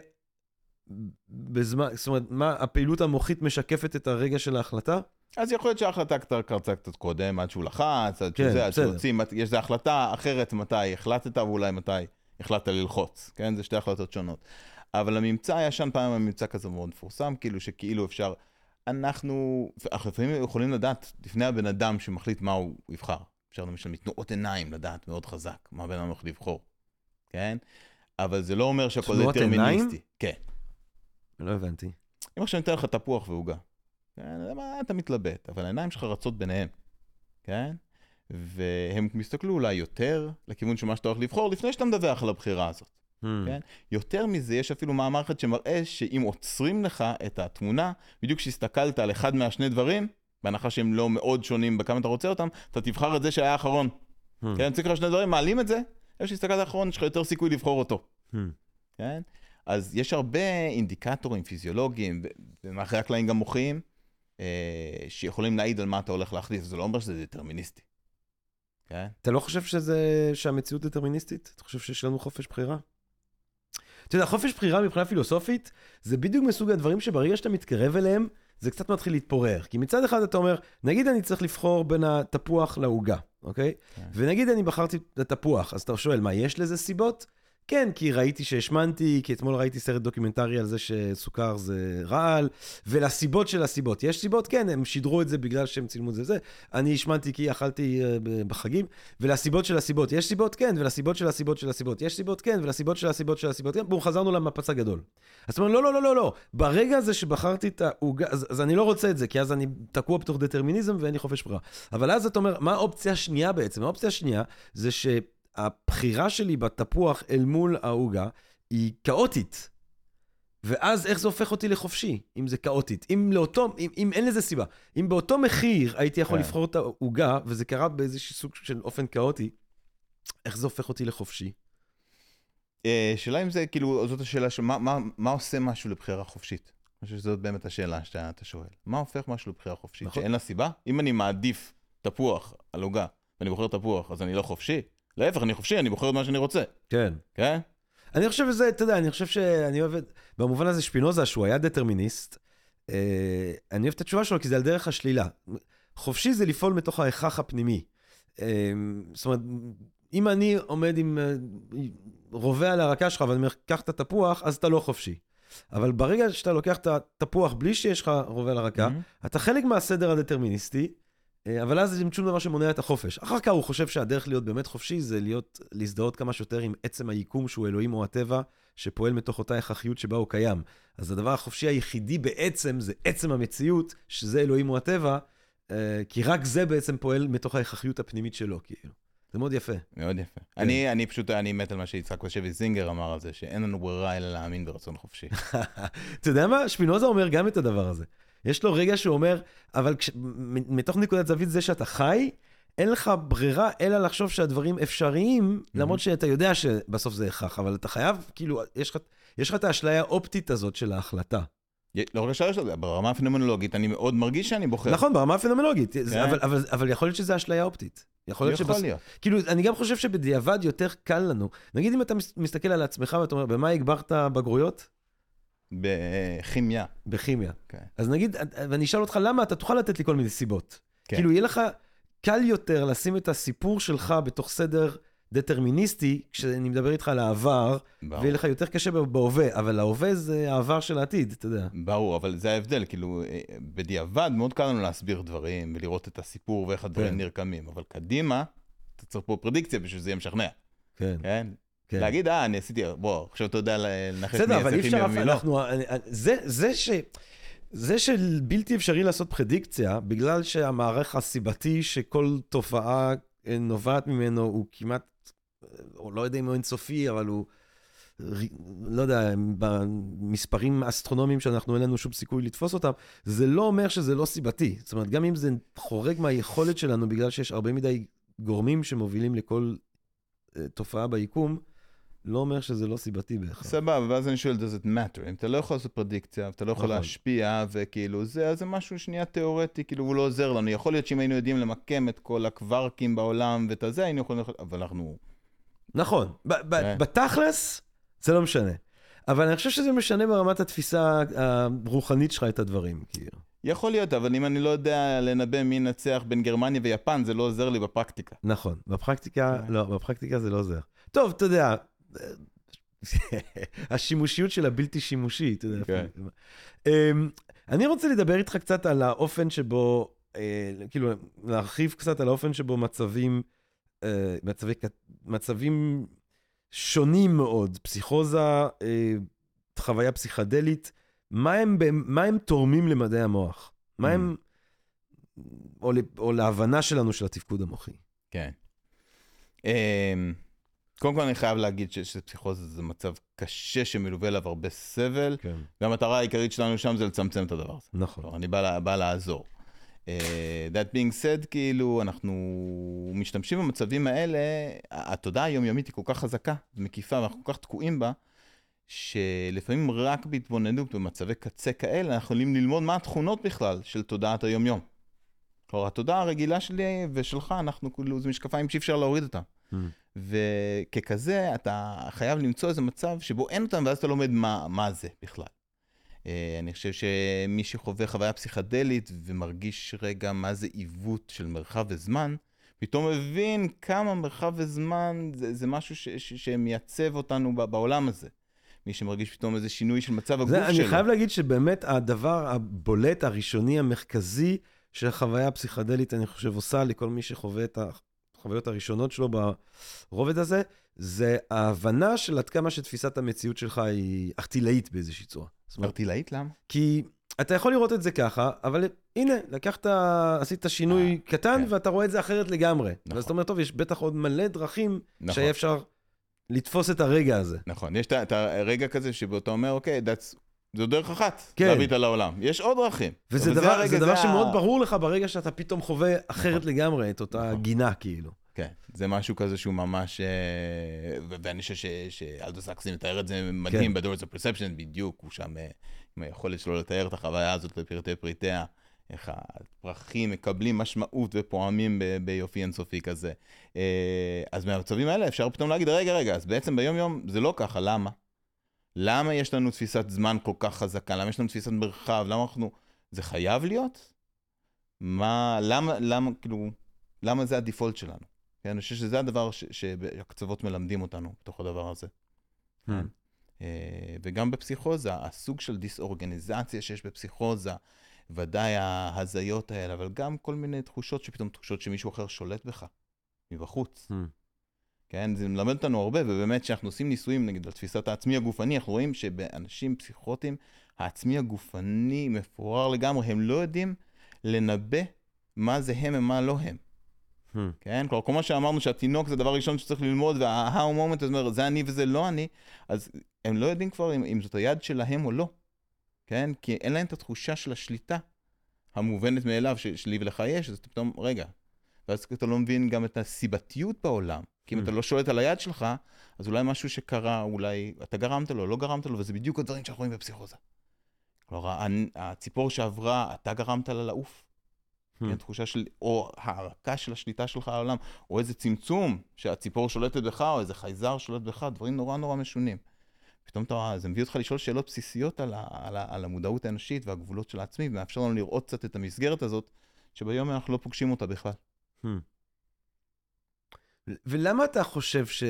בזמן, זאת אומרת, מה, הפעילות המוחית משקפת את הרגע של ההחלטה? אז יכול להיות שההחלטה קרצה קצת קודם, עד שהוא לחץ, עד כן, שזה, עד. שהוציא, מת- יש איזו החלטה אחרת מתי החלטת ואולי מתי החלטת ללחוץ, כן? זה שתי החלטות שונות. אבל הממצא הישן פעם היה ממצא כזה מאוד מפורסם, כאילו שכאילו אפשר, אנחנו, אנחנו לפעמים יכולים לדעת לפני הבן אדם שמחליט מה הוא יבחר. אפשר למשל מתנועות עיניים לדעת מאוד חזק מה הבן אדם הולך לבחור, כן? אבל זה לא אומר שהכל זה תנועות עיניים? דטרמיניסטי. כן. לא הבנתי. אם עכשיו ניתן לך תפוח ועוגה, כן, אתה מתלבט? אבל העיניים שלך רצות ביניהם, כן? והם יסתכלו אולי יותר לכיוון של מה שאתה הולך לבחור לפני שאתה מדווח על הבחירה הזאת. Hmm. כן? יותר מזה, יש אפילו מאמר אחד שמראה שאם עוצרים לך את התמונה, בדיוק כשהסתכלת על אחד מהשני דברים, בהנחה שהם לא מאוד שונים בכמה אתה רוצה אותם, אתה תבחר את זה שהיה האחרון. Hmm. כן, צריך לך שני דברים, מעלים את זה, איפה שהסתכלת האחרון, יש לך יותר סיכוי לבחור אותו. Hmm. כן? אז יש הרבה אינדיקטורים פיזיולוגיים, ומאחורי הקלעים גם מוחיים, שיכולים להעיד על מה אתה הולך להחליף, זה לא אומר שזה דטרמיניסטי. כן? אתה לא חושב שזה, שהמציאות דטרמיניסטית? אתה חושב שיש לנו חופש בחירה? אתה יודע, חופש בחירה מבחינה פילוסופית, זה בדיוק מסוג הדברים שברגע שאתה מתקרב אליהם, זה קצת מתחיל להתפורר. כי מצד אחד אתה אומר, נגיד אני צריך לבחור בין התפוח לעוגה, אוקיי? כן. ונגיד אני בחרתי את התפוח, אז אתה שואל, מה, יש לזה סיבות? כן, כי ראיתי שהשמנתי, כי אתמול ראיתי סרט דוקומנטרי על זה שסוכר זה רעל, ולסיבות של הסיבות. יש סיבות? כן, הם שידרו את זה בגלל שהם צילמו את זה וזה. אני השמנתי כי אכלתי אה, בחגים, ולסיבות של הסיבות. יש סיבות? כן, ולסיבות של הסיבות של הסיבות. יש סיבות? כן, ולסיבות של הסיבות של הסיבות. כן, בואו, חזרנו למפץ הגדול. אז אתה אומר, לא, לא, לא, לא, לא. ברגע הזה שבחרתי את העוגה, אז, אז אני לא רוצה את זה, כי אז אני תקוע בתוך דטרמיניזם ואין לי חופש בחירה. אבל אז אתה אומר, מה האופציה השנייה בעצם? האופציה השנייה זה שהבחירה שלי בתפוח אל מול העוגה היא כאוטית. ואז איך זה הופך אותי לחופשי, אם זה כאוטית? אם לאותו, אם, אם אין לזה סיבה. אם באותו מחיר הייתי יכול כן. לבחור את העוגה, וזה קרה באיזשהו סוג של אופן כאוטי, איך זה הופך אותי לחופשי? אה, שאלה אם זה, כאילו, זאת השאלה של מה, מה, מה עושה משהו לבחירה חופשית? אני חושב שזאת באמת השאלה שאתה אתה שואל. מה הופך משהו לבחירה חופשית? נכון. שאין לה סיבה? אם אני מעדיף תפוח על עוגה, ואני בוחר תפוח, אז אני לא חופשי? להפך, אני חופשי, אני בוחר את מה שאני רוצה, כן. כן? אני חושב שזה, אתה יודע, אני חושב שאני אוהב את, במובן הזה שפינוזה, שהוא היה דטרמיניסט, אה, אני אוהב את התשובה שלו, כי זה על דרך השלילה. חופשי זה לפעול מתוך ההיכך הפנימי. אה, זאת אומרת, אם אני עומד עם אה, רובה על הרקה שלך ואני אומר, קח את התפוח, אז אתה לא חופשי. אבל ברגע שאתה לוקח את התפוח בלי שיש לך רובה על הרקה, Mhm. אתה חלק מהסדר הדטרמיניסטי, אבל אז אין שום דבר שמונע את החופש. אחר כך הוא חושב שהדרך להיות באמת חופשי זה להיות, להזדהות כמה שיותר עם עצם היקום שהוא אלוהים או הטבע, שפועל מתוך אותה הכרחיות שבה הוא קיים. אז הדבר החופשי היחידי בעצם זה עצם המציאות, שזה אלוהים או הטבע, אה, כי רק זה בעצם פועל מתוך ההכרחיות הפנימית שלו, כאילו. זה מאוד יפה. מאוד יפה. אני, אני פשוט, אני מת על מה שיצחק בשבי זינגר אמר על זה, שאין לנו ברירה אלא להאמין ברצון חופשי. אתה יודע מה? שפינוזה אומר גם את הדבר הזה. יש לו רגע שהוא אומר, אבל כש... מתוך נקודת זווית זה שאתה חי, אין לך ברירה אלא לחשוב שהדברים אפשריים, למרות שאתה יודע שבסוף זה הכרח, אבל אתה חייב, כאילו, יש לך, את האשליה האופטית הזאת של ההחלטה. לא רק השאלה של זה, ברמה הפנומנולוגית אני מאוד מרגיש שאני בוחר. נכון, ברמה הפנומנולוגית, כן. אבל, אבל, אבל יכול להיות שזה אשליה אופטית. יכול להיות שבס... להיות. כאילו, אני גם חושב שבדיעבד יותר קל לנו. נגיד אם אתה מס- מסתכל על עצמך ואתה אומר, במה הגברת בגרויות? בכימיה. בכימיה. כן. אז נגיד, ואני אשאל אותך למה, אתה תוכל לתת לי כל מיני סיבות. כן. כאילו, יהיה לך, קל יותר לשים את הסיפור שלך בתוך סדר דטרמיניסטי, כשאני מדבר איתך על העבר, ברור. ויהיה לך יותר קשה בהווה, אבל ההווה זה העבר של העתיד, אתה יודע. ברור, אבל זה ההבדל, כאילו, אה, בדיעבד מאוד קל לנו להסביר דברים ולראות את הסיפור ואיך הדברים כן. נרקמים, אבל קדימה, אתה צריך פה פרדיקציה בשביל שזה יהיה משכנע, כן, כן? כן. להגיד, אה, אני עשיתי, בוא, עכשיו אתה יודע לנחש מי יצא אף- ומי לא. אנחנו, אני- אני- זה, זה ש... זה שבלתי אפשרי לעשות פרדיקציה, בגלל שהמערך הסיבתי שכל תופעה אה, נובעת ממנו הוא כמעט, אה, או לא יודע אם הוא אינסופי, אבל הוא, לא יודע, במספרים אסטרונומיים שאנחנו, אין לנו שום סיכוי לתפוס אותם, זה לא אומר שזה לא סיבתי. זאת אומרת, גם אם זה חורג מהיכולת שלנו, בגלל שיש הרבה מדי גורמים שמובילים לכל אה, תופעה ביקום, לא אומר שזה לא סיבתי בהכרח. סבבה, ואז אני שואל, does it matter? אם אתה לא יכול לעשות פרדיקציה, אתה לא יכול נכון. להשפיע, וכאילו, זה, אז זה משהו שנייה תיאורטי, כאילו, הוא לא עוזר לנו. יכול להיות שאם היינו יודעים למקם את כל הקווארקים בעולם ואת הזה, היינו יכולים... אבל אנחנו... נכון, כן. בתכלס זה לא משנה. אבל אני חושב שזה משנה ברמת התפיסה הרוחנית שלך את הדברים, כאילו. יכול להיות, אבל אם אני לא יודע לנבא מי ינצח בין גרמניה ויפן, זה לא עוזר לי בפרקטיקה. נכון, בפרקטיקה, כן. לא, בפרקטיקה זה לא עוזר. טוב, אתה יודע, השימושיות של הבלתי שימושי, אתה יודע. כן. אמ, אני רוצה לדבר איתך קצת על האופן שבו, אה, כאילו, להרחיב קצת על האופן שבו מצבים, אה, מצבי, מצבים שונים מאוד, פסיכוזה, אה, חוויה פסיכדלית, מה הם, מה הם תורמים למדעי המוח? מה הם, או, ל- או להבנה שלנו של התפקוד המוחי? כן. אמ, קודם כל אני חייב להגיד שפסיכוזה זה מצב קשה שמלווה אליו הרבה סבל, כן. והמטרה העיקרית שלנו שם זה לצמצם את הדבר הזה. נכון. אני בא, בא לעזור. Uh, that being said, כאילו, אנחנו משתמשים במצבים האלה, התודעה היומיומית היא כל כך חזקה ומקיפה, ואנחנו כל כך תקועים בה, שלפעמים רק בהתבוננות במצבי קצה כאלה, אנחנו יכולים ללמוד מה התכונות בכלל של תודעת היומיום. כלומר, התודעה הרגילה שלי ושלך, אנחנו כאילו, זה משקפיים שאי אפשר להוריד אותם. Mm. וככזה, אתה חייב למצוא איזה מצב שבו אין אותם, ואז אתה לומד מה, מה זה בכלל. אה, אני חושב שמי שחווה חוויה פסיכדלית ומרגיש רגע מה זה עיוות של מרחב וזמן, פתאום מבין כמה מרחב וזמן זה, זה משהו ש, ש, שמייצב אותנו בעולם הזה. מי שמרגיש פתאום איזה שינוי של מצב הגוף זה, שלו. אני חייב להגיד שבאמת הדבר הבולט, הראשוני, המרכזי שהחוויה הפסיכדלית, אני חושב, עושה לכל מי שחווה את החוויות הראשונות שלו ברובד הזה, זה ההבנה של עד כמה שתפיסת המציאות שלך היא אכתילאית באיזושהי צורה. ארטילאית למה? כי אתה יכול לראות את זה ככה, אבל הנה, לקחת, עשית שינוי אה, קטן, כן. ואתה רואה את זה אחרת לגמרי. נכון. ואז אתה אומר, טוב, יש בטח עוד מלא דרכים נכון. שהיה אפשר לתפוס את הרגע הזה. נכון, יש את הרגע כזה שבו אתה אומר, אוקיי, that's- זו דרך אחת כן. להביא אותה לעולם. יש עוד דרכים. וזה דבר, הרגע, זה דבר ה- שמאוד ברור לך ברגע שאתה פתאום חווה אחרת נכון. לגמרי את אותה נכון. גינה, כאילו. כן, זה משהו כזה שהוא ממש, אה, ואני חושב שאלדו סקסי מתאר את זה מדהים כן. ב-Doors of Perception, בדיוק, הוא שם אה, עם היכולת שלו לתאר את החוויה הזאת לפרטי פריטיה, איך הפרחים מקבלים משמעות ופועמים ביופי אינסופי כזה. אה, אז מהמצבים האלה אפשר פתאום להגיד, רגע, רגע, אז בעצם ביום יום זה לא ככה, למה? למה יש לנו תפיסת זמן כל כך חזקה? למה יש לנו תפיסת מרחב? למה אנחנו... זה חייב להיות? מה, למה, למה, כאילו, למה זה הדיפולט שלנו? כן, אני חושב שזה הדבר ש- שהקצוות מלמדים אותנו בתוך הדבר הזה. כן. אה, וגם בפסיכוזה, הסוג של דיסאורגניזציה שיש בפסיכוזה, ודאי ההזיות האלה, אבל גם כל מיני תחושות שפתאום תחושות שמישהו אחר שולט בך, מבחוץ. Hmm. כן, זה מלמד אותנו הרבה, ובאמת כשאנחנו עושים ניסויים, נגיד, על תפיסת העצמי הגופני, אנחנו רואים שבאנשים פסיכוטיים, העצמי הגופני מפורר לגמרי, הם לא יודעים לנבא מה זה הם ומה לא הם. Hmm. כן? כלומר, כל מה שאמרנו שהתינוק זה הדבר ראשון שצריך ללמוד, וההאו מומנט, זאת אומרת, זה אני וזה לא אני, אז הם לא יודעים כבר אם, אם זאת היד שלהם או לא, כן? כי אין להם את התחושה של השליטה המובנת מאליו שלי ולך יש, אז פתאום, רגע. ואז אתה לא מבין גם את הסיבתיות בעולם. כי אם Mm. אתה לא שולט על היד שלך, אז אולי משהו שקרה, אולי אתה גרמת לו, לא גרמת לו, וזה בדיוק הדברים שאנחנו רואים בפסיכוזה. כלומר, הציפור שעברה, אתה גרמת לה לעוף. Hmm. כן, תחושה של, או הערקה של השליטה שלך על העולם, או איזה צמצום שהציפור שולטת בך, או איזה חייזר שולט בך, דברים נורא נורא משונים. פתאום אתה, זה מביא אותך לשאול שאלות בסיסיות על, ה, על, ה, על המודעות האנושית והגבולות של העצמי, ומאפשר לנו לראות קצת את המסגרת הזאת, שביום אנחנו לא פוגשים אותה בכלל. ולמה אתה חושב ש...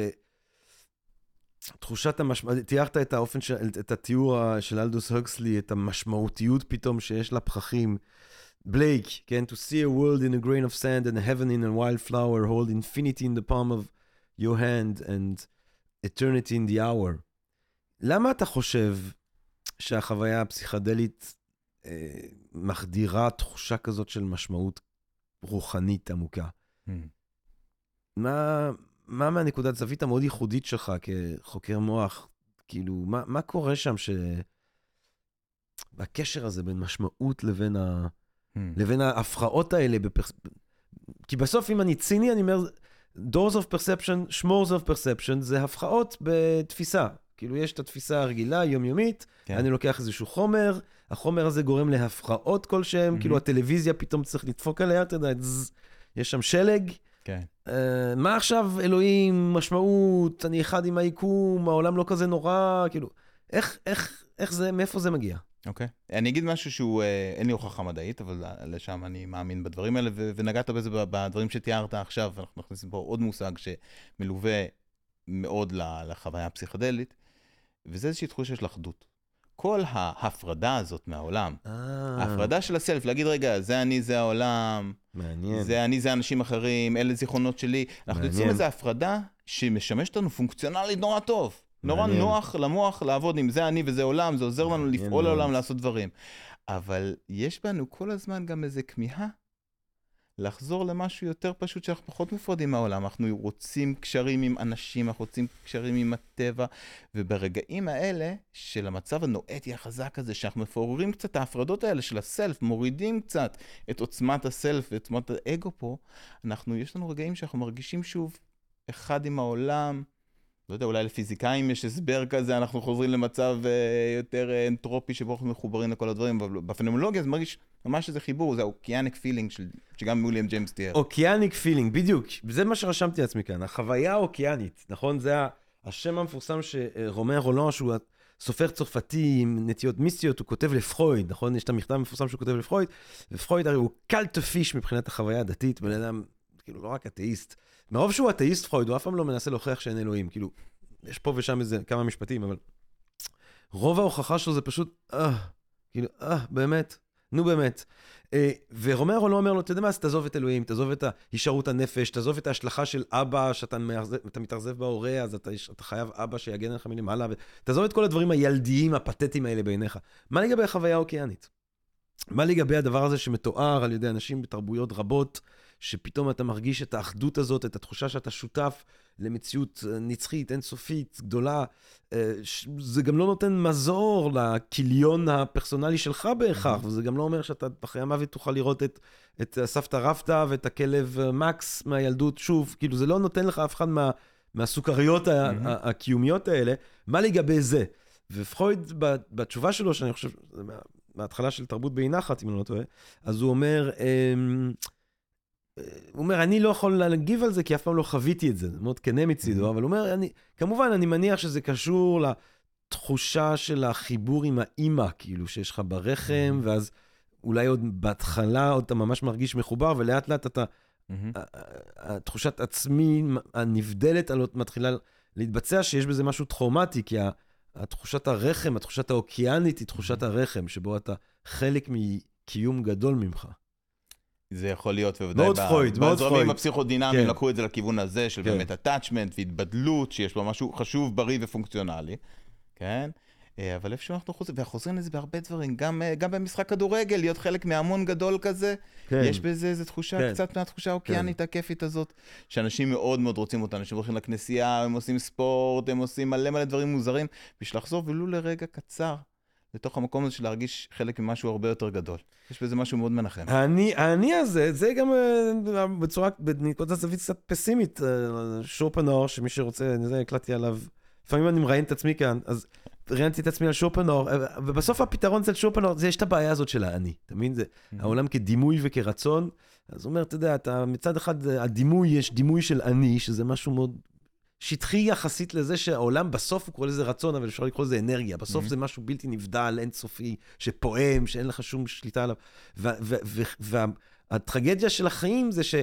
תחושת המשמעות, תיארת את האופן, של, את התיאור של אלדוס הוקסלי, את המשמעותיות פתאום שיש לפרחים. בלייק, כן? To see a world in a grain of sand and a heaven in a wild flower, hold infinity in the palm of your hand and eternity in the hour. למה אתה חושב שהחוויה הפסיכדלית אה, מחדירה תחושה כזאת של משמעות רוחנית עמוקה? Hmm. מה, מה מהנקודת זווית המאוד ייחודית שלך כחוקר מוח, כאילו, מה, מה קורה שם ש... בקשר הזה בין משמעות לבין, ה... hmm. לבין ההפרעות האלה, בפרס... כי בסוף, אם אני ציני, אני אומר, doors of perception, שמורס of perception, זה הפרעות בתפיסה. כאילו, יש את התפיסה הרגילה, היומיומית, כן. אני לוקח איזשהו חומר, החומר הזה גורם להפרעות כלשהם, mm-hmm. כאילו הטלוויזיה פתאום צריך לדפוק עליה, אתה יודע, יש שם שלג, כן. Uh, מה עכשיו אלוהים, משמעות, אני אחד עם היקום, העולם לא כזה נורא, כאילו, איך, איך, איך זה, מאיפה זה מגיע? אוקיי. Okay. אני אגיד משהו שהוא, uh, אין לי הוכחה מדעית, אבל לשם אני מאמין בדברים האלה, ו- ונגעת בזה בדברים שתיארת עכשיו, אנחנו נכנסים פה עוד מושג שמלווה מאוד לחוויה הפסיכדלית, וזה איזושהי תחושה של אחדות. כל ההפרדה הזאת מהעולם, אה. ההפרדה של הסלף, להגיד, רגע, זה אני, זה העולם, מעניין. זה אני, זה אנשים אחרים, אלה זיכרונות שלי. אנחנו יוצאים איזו הפרדה שמשמשת לנו פונקציונלית נורא טוב. נורא נוח למוח לעבוד עם זה אני וזה עולם, זה עוזר לנו לפעול לעולם, לעשות דברים. אבל יש בנו כל הזמן גם איזו כמיהה לחזור למשהו יותר פשוט שאנחנו פחות מופרדים מהעולם. אנחנו רוצים קשרים עם אנשים, אנחנו רוצים קשרים עם הטבע, וברגעים האלה של המצב הנואטי החזק הזה, שאנחנו מפוררים קצת ההפרדות האלה של הסלף, מורידים קצת את עוצמת ה self ואת עוצמת האגו פה, אנחנו, יש לנו רגעים שאנחנו מרגישים שוב אחד עם העולם, לא יודע, אולי לפיזיקאים יש הסבר כזה, אנחנו חוזרים למצב אה, יותר אה, אנטרופי שבו אנחנו מחוברים לכל הדברים, אבל בפנומנולוגיה זה מרגיש ממש איזה חיבור, זה ה oceanic feeling של, שגם וויליאם ג'יימס תיאר. oceanic feeling, בדיוק, זה מה שרשמתי לעצמי כאן, החוויה האוקיאנית, נכון? זה השם המפורסם שרומן רולן, שהוא סופר צרפתי עם נטיות מיסטיות, הוא כותב לפרויד, נכון? יש את המכתב המפורסם שהוא כותב לפרויד, ופרויד הרי הוא קלט פיש מבחינת החוויה הדתית, בן אדם, כאילו, לא רק אתאיסט. מרוב שהוא אתאיסט פרויד, הוא אף פעם לא מנסה להוכיח שאין אלוהים. כאילו, יש פה ושם איזה כמה משפטים, אבל רוב ההוכחה שלו זה פשוט, אה, כאילו, אה, באמת, נו באמת. אה, ורומרו לא אומר לו, אתה יודע מה, אז תעזוב את אלוהים, תעזוב את הישארות הנפש, תעזוב את ההשלכה של אבא, שאתה מתאכזב בהורה, אז אתה, אתה חייב אבא שיגן עליך מלמעלה, ותעזוב את כל הדברים הילדיים, הפתטיים האלה בעיניך. מה לגבי החוויה האוקיינית? מה לגבי הדבר הזה שמתואר על ידי אנשים בתרבויות רבות, שפתאום אתה מרגיש את האחדות הזאת, את התחושה שאתה שותף למציאות אה, נצחית, אינסופית, גדולה. אה, זה גם לא נותן מזור לכיליון הפרסונלי שלך בהכרח, וזה גם לא אומר שאתה אחרי המוות תוכל לראות את, את סבתא רבתא ואת הכלב אה, מקס מהילדות שוב, כאילו זה לא נותן לך אף אחד מה, מהסוכריות. הקיומיות האלה. מה לגבי זה? ופרויד בתשובה שלו, שאני חושב, מההתחלה של תרבות באי נחת, אם אני לא טועה, אז הוא אומר, אמ, הוא אומר, אני לא יכול להגיב על זה כי אף פעם לא חוויתי את זה, זה מאוד כנה מצידו, אבל הוא אומר, אני, כמובן, אני מניח שזה קשור לתחושה של החיבור עם האימא, כאילו, שיש לך ברחם, ואז אולי עוד בהתחלה עוד אתה ממש מרגיש מחובר, ולאט לאט אתה, תחושת עצמי הנבדלת מתחילה להתבצע, שיש בזה משהו טראומטי, כי התחושת הרחם, התחושת האוקיינית היא תחושת הרחם, שבו אתה חלק מקיום גדול ממך. זה יכול להיות, בוודאי, מאוד פרויד, מאוד פרויד. בזרמים הפסיכודינמיים כן. לקחו את זה לכיוון הזה, של כן. באמת attachment והתבדלות, שיש בו משהו חשוב, בריא ופונקציונלי, כן? אה, אבל איפשהו אנחנו חוזרים, וחוזרים לזה בהרבה דברים, גם, אה, גם במשחק כדורגל, להיות חלק מהמון גדול כזה, כן. יש בזה איזו תחושה, כן. קצת מהתחושה האוקיינית כן. הכיפית הזאת, שאנשים מאוד מאוד רוצים אותה, אנשים הולכים לכנסייה, הם עושים ספורט, הם עושים מלא מלא דברים מוזרים, בשביל לחזור ולו לרגע קצר לתוך המקום הזה של להרגיש חלק ממשהו הרבה יותר גדול. יש בזה משהו מאוד מנחם. האני, האני הזה, זה גם uh, בצורה, בנקודת זווית קצת פסימית, uh, שופנור, שמי שרוצה, אני יודע, הקלטתי עליו, לפעמים אני מראיין את עצמי כאן, אז ראיינתי את עצמי על שופנור, אה, ובסוף הפתרון אצל שופנור, זה יש את הבעיה הזאת של האני, אתה מבין? זה mm-hmm. העולם כדימוי וכרצון. אז הוא אומר, אתה יודע, אתה מצד אחד, הדימוי, יש דימוי של אני, שזה משהו מאוד שטחי יחסית לזה שהעולם בסוף הוא קורא לזה רצון, אבל אפשר לקרוא לזה אנרגיה. בסוף mm-hmm. זה משהו בלתי נבדל, אינסופי, שפועם, שאין לך שום שליטה עליו. והטרגדיה של החיים זה ש...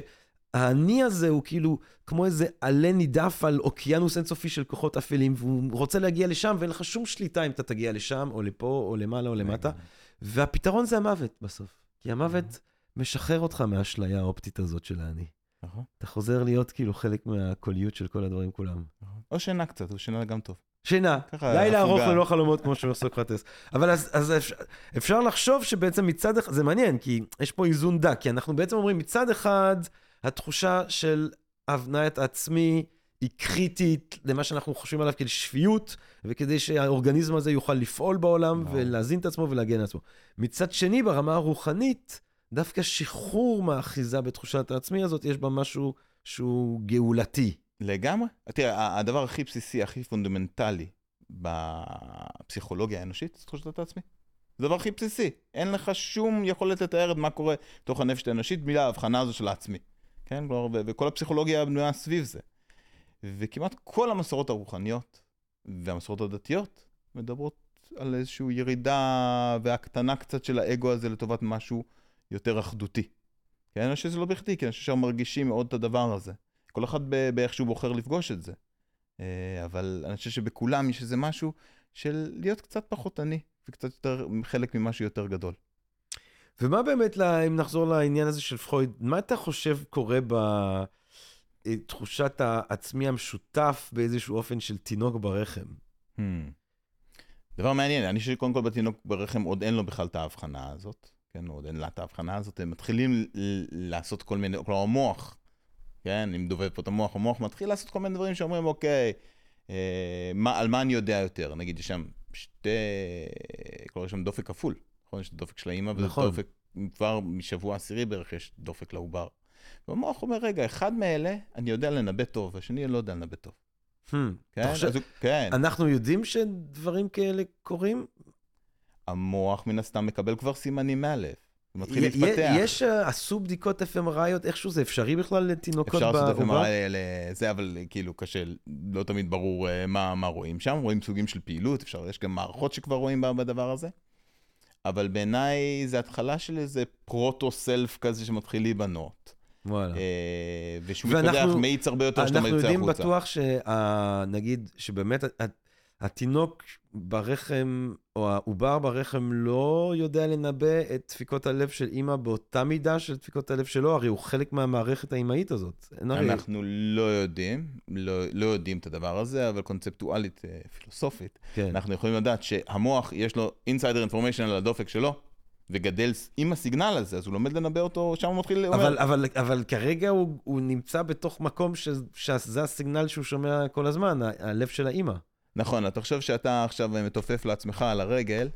האני הזה הוא כאילו כמו איזה עלה נידף על אוקיינוס אינסופי של כוחות אפלים, והוא רוצה להגיע לשם, ואין לך שום שליטה אם אתה תגיע לשם, או לפה, או למעלה, או למטה. והפתרון זה המוות בסוף. כי המוות משחרר אותך מהאשליה האופטית הזאת של האני. נכון. אתה חוזר להיות כאילו חלק מהקוליות של כל הדברים כולם. או שינה קצת, או שינה גם טוב. שינה, לילה ארוך. ללא חלומות, כמו שאומר סוקרטס. אבל אז, אז אפשר, אפשר לחשוב שבעצם מצד אחד, זה מעניין, כי יש פה איזון דק, כי אנחנו בעצם אומרים, מצד אחד, התחושה של הבניית העצמי היא קריטית למה שאנחנו חושבים עליו כשפיות, וכדי שהאורגניזם הזה יוכל לפעול בעולם. ולהזין את עצמו ולהגן על עצמו. מצד שני, ברמה הרוחנית, דווקא שחרור מהאחיזה בתחושת העצמי הזאת, יש בה משהו שהוא גאולתי. לגמרי. תראה, הדבר הכי בסיסי, הכי פונדמנטלי בפסיכולוגיה האנושית, זה תחושת העצמי. זה הדבר הכי בסיסי. אין לך שום יכולת לתאר את מה קורה בתוך הנפש האנושית בלי ההבחנה הזו של העצמי. כן? כלומר, וכל הפסיכולוגיה בנויה סביב זה. וכמעט כל המסורות הרוחניות והמסורות הדתיות מדברות על איזושהי ירידה והקטנה קצת של האגו הזה לטובת משהו יותר אחדותי. כן? אני חושב שזה לא בכדי, כי אני חושב שהם מרגישים מאוד את הדבר הזה. כל אחד באיך שהוא בוחר לפגוש את זה. אה, אבל אני חושב שבכולם יש איזה משהו של להיות קצת פחות עני, וקצת יותר חלק ממשהו יותר גדול. ומה באמת, אם נחזור לעניין הזה של פרויד, מה אתה חושב קורה בתחושת העצמי המשותף באיזשהו אופן של תינוק ברחם? Hmm. דבר מעניין, אני חושב שקודם כל בתינוק ברחם עוד אין לו בכלל את ההבחנה הזאת. כן, עוד אין לה את ההבחנה הזאת, הם מתחילים לעשות כל מיני, כלומר המוח, כן, אם דובב פה את המוח, המוח מתחיל לעשות כל מיני דברים שאומרים, אוקיי, אה, מה, על מה אני יודע יותר? נגיד, יש שם שתי, כלומר, יש שם דופק כפול, נכון? יש דופק של האימא, נכון. דופק, כבר משבוע עשירי בערך יש דופק לעובר. והמוח אומר, רגע, אחד מאלה אני יודע לנבא טוב, והשני לא יודע לנבא טוב. Hmm, כן? חושב- אז הוא, כן. אנחנו יודעים שדברים כאלה קורים? המוח מן הסתם מקבל כבר סימנים מהלב. הוא מתחיל להתפתח. יש, אה, עשו בדיקות FMRI, איכשהו זה אפשרי בכלל לתינוקות אפשר לעשות בעובר? FMRI לזה, אבל כאילו קשה, לא תמיד ברור אה, מה, מה רואים שם. רואים סוגים של פעילות, אפשר, יש גם מערכות שכבר רואים בדבר הזה. אבל בעיניי זה התחלה של איזה פרוטו-סלף כזה שמתחיל להיבנות. וואלה. אה, ושהוא מתפתח מאיץ הרבה יותר שאתה אנחנו מרצה יודעים החוצה. בטוח שנגיד, שבאמת התינוק ברחם, או העובר ברחם לא יודע לנבא את דפיקות הלב של אימא באותה מידה של דפיקות הלב שלו, הרי הוא חלק מהמערכת האימהית הזאת. הרי... אנחנו לא יודעים, לא, לא יודעים את הדבר הזה, אבל קונספטואלית, אה, פילוסופית, כן. אנחנו יכולים לדעת שהמוח, יש לו אינסיידר אינפורמיישן על הדופק שלו, וגדל עם הסיגנל הזה, אז הוא לומד לנבא אותו, שם הוא מתחיל. אבל, אבל, אבל כרגע הוא, הוא נמצא בתוך מקום ש, שזה הסיגנל שהוא שומע כל הזמן, ה- הלב של האימא. נכון, אתה חושב שאתה עכשיו מתופף לעצמך על הרגל,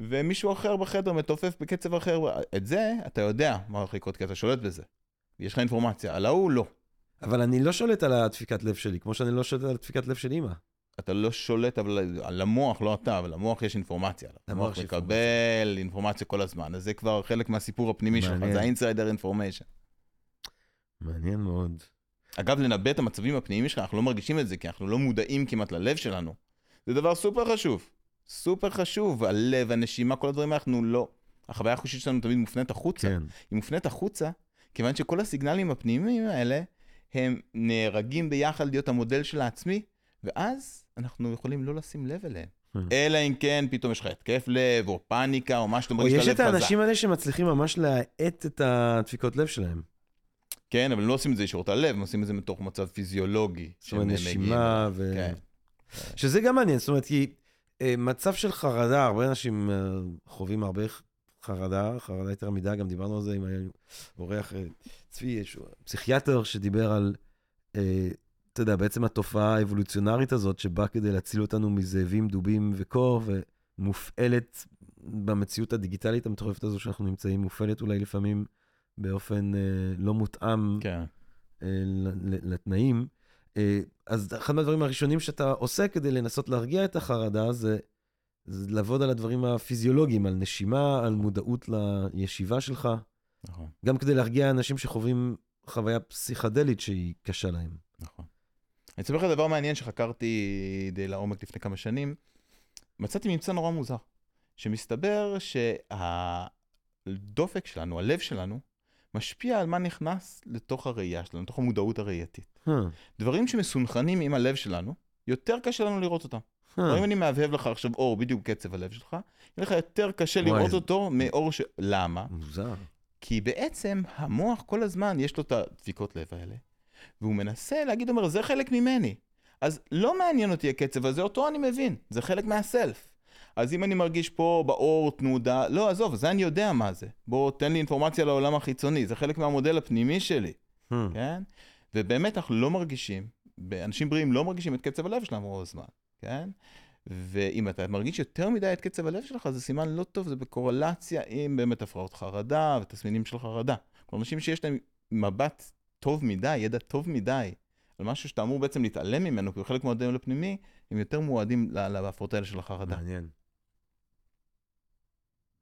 ומישהו אחר בחדר מתופף בקצב אחר, את זה אתה יודע מה הולך לקרות, כי אתה שולט בזה. יש לך אינפורמציה, על ההוא לא. אבל אני לא שולט על הדפיקת לב שלי, כמו שאני לא שולט על דפיקת לב של אימא. אתה לא שולט, אבל על המוח, לא אתה, אבל למוח יש אינפורמציה. למוח המוח מקבל אינפורמציה כל הזמן, אז זה כבר חלק מהסיפור הפנימי שלך. זה ה insider information. מעניין מאוד. אגב, לנבא את המצבים הפנימיים שלך, אנחנו לא מרגישים את זה, כי אנחנו לא מודעים כמעט ללב שלנו. זה דבר סופר חשוב. סופר חשוב, הלב, הנשימה, כל הדברים אנחנו לא... החוויה החושית שלנו תמיד מופנית החוצה. כן. היא מופנית החוצה, כיוון שכל הסיגנלים הפנימיים האלה, הם נהרגים ביחד להיות המודל של העצמי, ואז אנחנו יכולים לא לשים לב אליהם. Hmm. אלא אם כן פתאום יש לך התקף לב, או פאניקה, או מה שאתה או מרגיש יש את חזק. האנשים האלה שמצליחים ממש להאט את הדפיקות לב שלהם. כן, אבל הם לא עושים את זה ישירות על לב, הם עושים את זה מתוך מצב פיזיולוגי. זאת אומרת, נשימה. ו... כן. שזה גם מעניין, זאת אומרת, כי אה, מצב של חרדה, הרבה אנשים אה, חווים הרבה חרדה, חרדה יותר מדי, גם דיברנו על זה עם אה, צבי, יש פסיכיאטר שדיבר על, אתה יודע, בעצם התופעה האבולוציונרית הזאת, שבאה כדי להציל אותנו מזאבים, דובים וקור, ומופעלת במציאות הדיגיטלית המטורפת הזו שאנחנו נמצאים, מופעלת אולי לפעמים באופן אה, לא מותאם כן. אה, ל- ל- לתנאים. אה, אז אחד מהדברים הראשונים שאתה עושה כדי לנסות להרגיע את החרדה זה, זה לעבוד על הדברים הפיזיולוגיים, על נשימה, על מודעות לישיבה שלך, נכון, גם כדי להרגיע אנשים שחווים חוויה פסיכדלית שהיא קשה להם. נכון. אני אספר לך דבר מעניין שחקרתי די לעומק לפני כמה שנים. מצאתי ממצא נורא מוזר, שמסתבר שהדופק שלנו, הלב שלנו, משפיע על מה נכנס לתוך הראייה שלנו, לתוך המודעות הראייתית. Hmm. דברים שמסונכרנים עם הלב שלנו, יותר קשה לנו לראות אותם. כלומר, אם Hmm. אני מהבהב לך עכשיו אור בדיוק קצב הלב שלך, יהיה לך יותר קשה וואי, לראות זה- אותו מאור ש... למה? מוזר. כי בעצם המוח כל הזמן יש לו את הדפיקות לב האלה, והוא מנסה להגיד, אומר, זה חלק ממני. אז לא מעניין אותי הקצב הזה, אותו אני מבין, זה חלק מהסלף. אז אם אני מרגיש פה באור תנודה, לא, עזוב, זה אני יודע מה זה. בוא, תן לי אינפורמציה לעולם החיצוני, זה חלק מהמודל הפנימי שלי, Hmm. כן? ובאמת אנחנו לא מרגישים, אנשים בריאים לא מרגישים את קצב הלב שלהם רוב הזמן, כן? ואם אתה מרגיש יותר מדי את קצב הלב שלך, זה סימן לא טוב, זה בקורלציה עם באמת הפרעות חרדה ותסמינים של חרדה. כלומר, אנשים שיש להם מבט טוב מדי, ידע טוב מדי, על משהו שאתה אמור בעצם להתעלם ממנו, כי הוא חלק מהמודל הפנימי, הם יותר מועדים להפרעות האלה של החרדה. מעניין.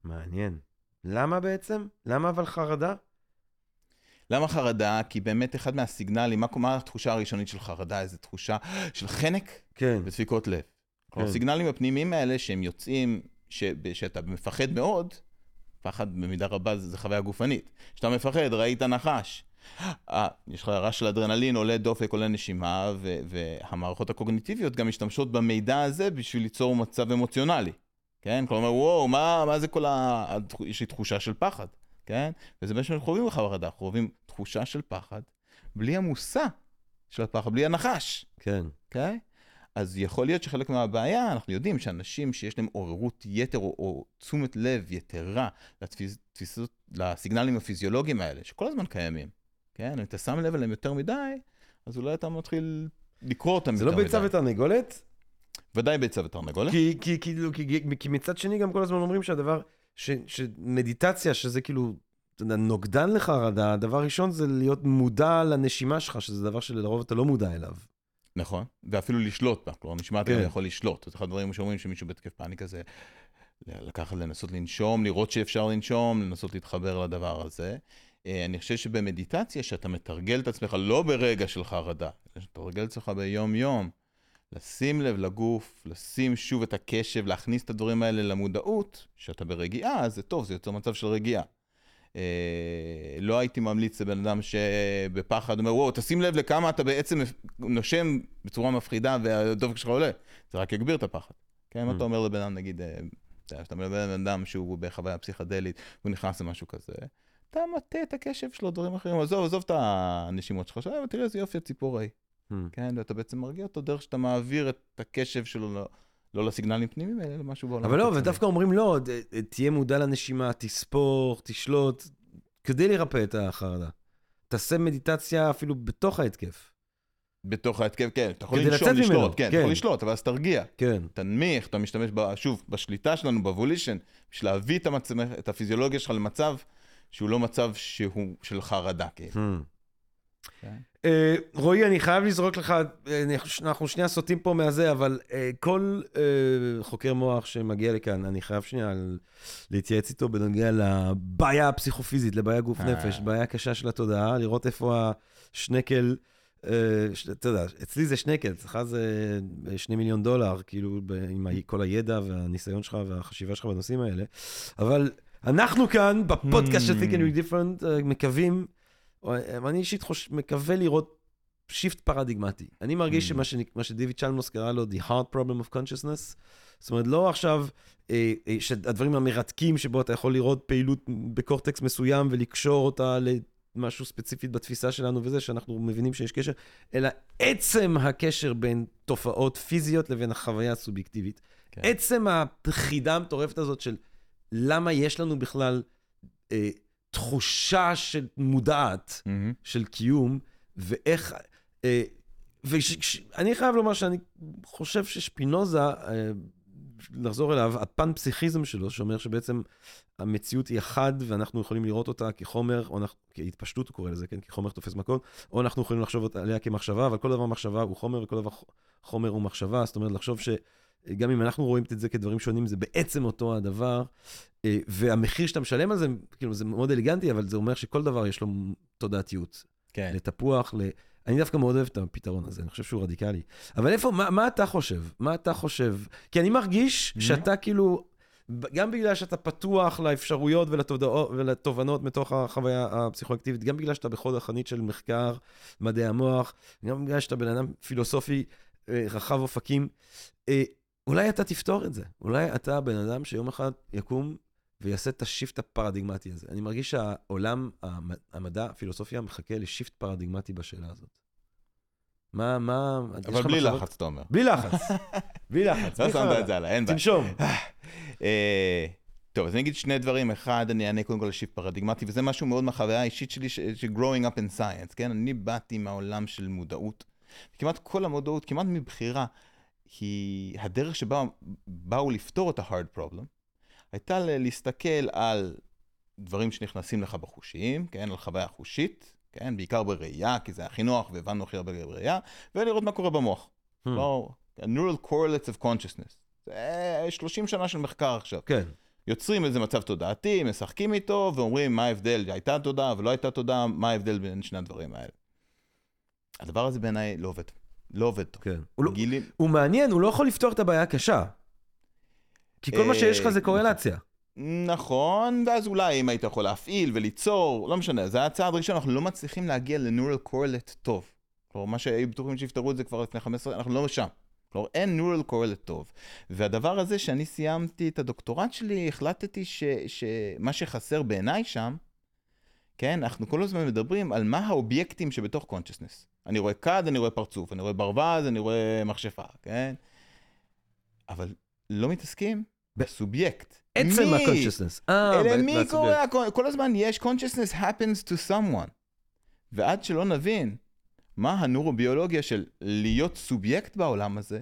מעניין. למה בעצם? למה אבל חרדה? למה חרדה? כי באמת אחד מהסיגנלים, מה, מה התחושה הראשונית של חרדה? איזו תחושה של חנק כן. ודפיקות לב. כן. הסיגנלים הפנימיים האלה שהם יוצאים, ש... שאתה מפחד מאוד, פחד במידה רבה זה, זה חוויה גופנית. כשאתה מפחד, ראית נחש. אה, יש לך רעש של אדרנלין, עולה דופק, עולה נשימה, והמערכות הקוגניטיביות גם משתמשות במידע הזה בשביל ליצור מצב אמוציונלי. כן? כלומר, וואו, מה, מה זה כל ה... יש לי תחושה של פחד, כן? וזה מה שאנחנו חווים בחרדה, אנחנו חווים תחושה של פחד, בלי המושא של הפחד, בלי הנחש. כן. אוקיי? אז יכול להיות שחלק מהבעיה, אנחנו יודעים שאנשים שיש להם עוררות יתר או, או תשומת לב יתרה לתפיס, תפיסות, לסיגנלים הפיזיולוגיים האלה, שכל הזמן קיימים, כן? אם אתה שם לב אליהם יותר מדי, אז אולי אתה מתחיל לקרוא אותם זה יותר לא מדי. ביצה ותרנגולת? ודאי ביצה ותרנגולת. כי, כי, כאילו, כי, כי מצד שני גם כל הזמן אומרים שהדבר, ש, שמדיטציה, שזה כאילו, אתה יודע, נוגדן לחרדה, הדבר ראשון זה להיות מודע לנשימה שלך, שזה דבר שלרוב אתה לא מודע אליו. נכון, ואפילו לשלוט בה, כלומר נשמע אתה כן. יכול לשלוט. זה אחד הדברים שאומרים שמישהו בהתקף פאניקה זה לקחת, לנסות לנשום, לראות שאפשר לנשום, לנסות להתחבר לדבר הזה. אה, אני חושב שבמדיטציה, שאתה מתרגל את עצמך לא ברגע של חרדה, אלא שאתה מתרגל את עצמך ביום-יום, לשים לב לגוף, לשים שוב את הקשב, להכניס את הדברים האלה למודעות, שאתה ברגיעה, אז זה טוב, זה יוצר מצב של רגיעה. אה, לא הייתי ממליץ לבן אדם שבפחד אומר, וואו, תשים לב לכמה אתה בעצם נושם בצורה מפחידה והדופק שלך עולה. זה רק יגביר את הפחד. כן, אם Mm. אתה אומר לבן אדם, נגיד, אה, אתה מלווה לבן אדם שהוא בחוויה פסיכדלית, והוא נכנס למשהו כזה, אתה מטה את הקשב שלו, דברים אחרים, עזוב, עזוב את הנשימות שלך, עכשיו תראה איזה יופי הציפור ההיא. Hmm. כן, ואתה בעצם מרגיע אותו דרך שאתה מעביר את הקשב שלו, לא, לא לסיגנלים פנימיים, אלא למשהו בעולם אבל לא. ודווקא אומרים לא, ד- תהיה מודע לנשימה, תספור, תשלוט, כדי לרפא את החרדה. תעשה מדיטציה אפילו בתוך ההתקף. בתוך ההתקף, כן, אתה יכול לנשום, לצאת ממנו, לשלוט, כן, אתה כן. יכול לשלוט, אבל אז תרגיע. כן. תנמיך, אתה משתמש, ב, שוב, בשליטה שלנו, בוולישן, בשביל להביא את, המצ... את הפיזיולוגיה שלך למצב שהוא לא מצב שהוא של חרדה, כאילו. Hmm. כן. אה, רועי, אני חייב לזרוק לך, אה, אנחנו- שנייה סוטים פה מהזה, אבל אה, כל אה, חוקר מוח שמגיע לכאן, אני חייב שנייה להתייעץ איתו בנוגע לבעיה הפסיכופיזית, לבעיה גוף. נפש, בעיה קשה של התודעה, לראות איפה השנקל, אתה יודע, אצלי זה שנקל, אצלך זה שני מיליון דולר, כאילו, עם כל הידע והניסיון שלך והחשיבה שלך בנושאים האלה. אבל אנחנו כאן, בפודקאסט של Hmm. Think and Different, מקווים, אני אישית חוש... מקווה לראות שיפט פרדיגמטי. אני מרגיש Mm. שמה מה שדיוויד צ'למוס קרא לו The Hard Problem of Consciousness, זאת אומרת, לא עכשיו אה, אה, שהדברים המרתקים שבו אתה יכול לראות פעילות בקורטקס מסוים ולקשור אותה למשהו ספציפית בתפיסה שלנו וזה, שאנחנו מבינים שיש קשר, אלא עצם הקשר בין תופעות פיזיות לבין החוויה הסובייקטיבית. כן. עצם החידה המטורפת הזאת של למה יש לנו בכלל אה, תחושה של מודעת מהמם. של קיום, ואיך... אה, ואני חייב לומר שאני חושב ששפינוזה, אה, נחזור אליו, הפן פסיכיזם שלו, שאומר שבעצם המציאות היא אחד, ואנחנו יכולים לראות אותה כחומר, או אנחנו, כהתפשטות הוא קורא לזה, כן? כחומר תופס מקום, או אנחנו יכולים לחשוב עליה כמחשבה, אבל כל דבר מחשבה הוא חומר, וכל דבר חומר הוא מחשבה, זאת אומרת, לחשוב שגם אם אנחנו רואים את זה כדברים שונים, זה בעצם אותו הדבר, אה, והמחיר שאתה משלם על זה, כאילו, זה מאוד אלגנטי, אבל זה אומר שכל דבר יש לו תודעתיות. כן. לתפוח, ל... אני דווקא מאוד אוהב את הפתרון הזה, אני חושב שהוא רדיקלי. אבל איפה, מה, מה אתה חושב? מה אתה חושב? כי אני מרגיש Mhm. שאתה כאילו גם בגלל שאתה פתוח לאפשרויות ולתודעות, ולתובנות מתוך החוויה הפסיכואקטיבית, גם בגלל שאתה בחוד החנית של מחקר, מדעי המוח, גם בגלל שאתה בן אדם פילוסופי אה, רחב אופקים. אולי אתה תפתור את זה. אולי אתה בן אדם שיום אחד יקום ויעשה את השיפט הפרדיגמטי הזה. אני מרגיש שהעולם, המדע, הפילוסופיה, מחכה לשיפט פרדיגמטי בשאלה הזאת. מה, מה... אבל בלי לחץ, אתה אומר. בלי לחץ. בלי לחץ. לא שמת את זה עליי, אין בעיה. תנשום. אה, טוב, אז אני אגיד שני דברים. אחד, אני אענה קודם כל לשיפט פרדיגמטי, וזה משהו מאוד מהחוויה האישית שלי, ש-growing up in science, כן? אני באתי מהעולם של מודעות. כמעט כל המודעות, כמעט מבחירה, היא הדרך שבה באו לפתור את ה-hard problem, הייתה להסתכל על דברים שנכנסים לך בחושים, כן? על חוויה חושית, כן? בעיקר בראייה, כי זה הכי נוח והבנו הכי הרבה בראייה, ולראות מה קורה במוח. Hmm. לא, neural correlates of consciousness. זה 30 שנה של מחקר עכשיו. כן. יוצרים איזה מצב תודעתי, משחקים איתו, ואומרים מה ההבדל, הייתה תודעה ולא הייתה תודעה, מה ההבדל בין שני הדברים האלה. הדבר הזה בעיניי לא עובד. לא עובד טוב. כן. הוא, לא, גילים... הוא מעניין, הוא לא יכול לפתור את הבעיה הקשה. כי כל מה שיש לך זה קורלציה. נכון, ואז אולי אם היית יכול להפעיל וליצור, לא משנה, זה היה צעד ראשון, אנחנו לא מצליחים להגיע לנורל קורלט טוב. כלומר, מה שהיו בטוחים שיפתרו את זה כבר לפני 15, אנחנו לא שם. כלומר, אין נורל קורלט טוב. והדבר הזה, שאני סיימתי את הדוקטורט שלי, החלטתי ש, שמה שחסר בעיניי שם, כן, אנחנו כל הזמן מדברים על מה האובייקטים שבתוך קונצ'סנס. אני רואה כד, אני רואה פרצוף, אני רואה ברווז, אני רואה מכשפה, כן? אבל לא מתעסקים בסובייקט. עצם ה-consciousness. אה, מי קורה? כל הזמן יש consciousness happens to someone. ועד שלא נבין מה הנורוביולוגיה של להיות סובייקט בעולם הזה,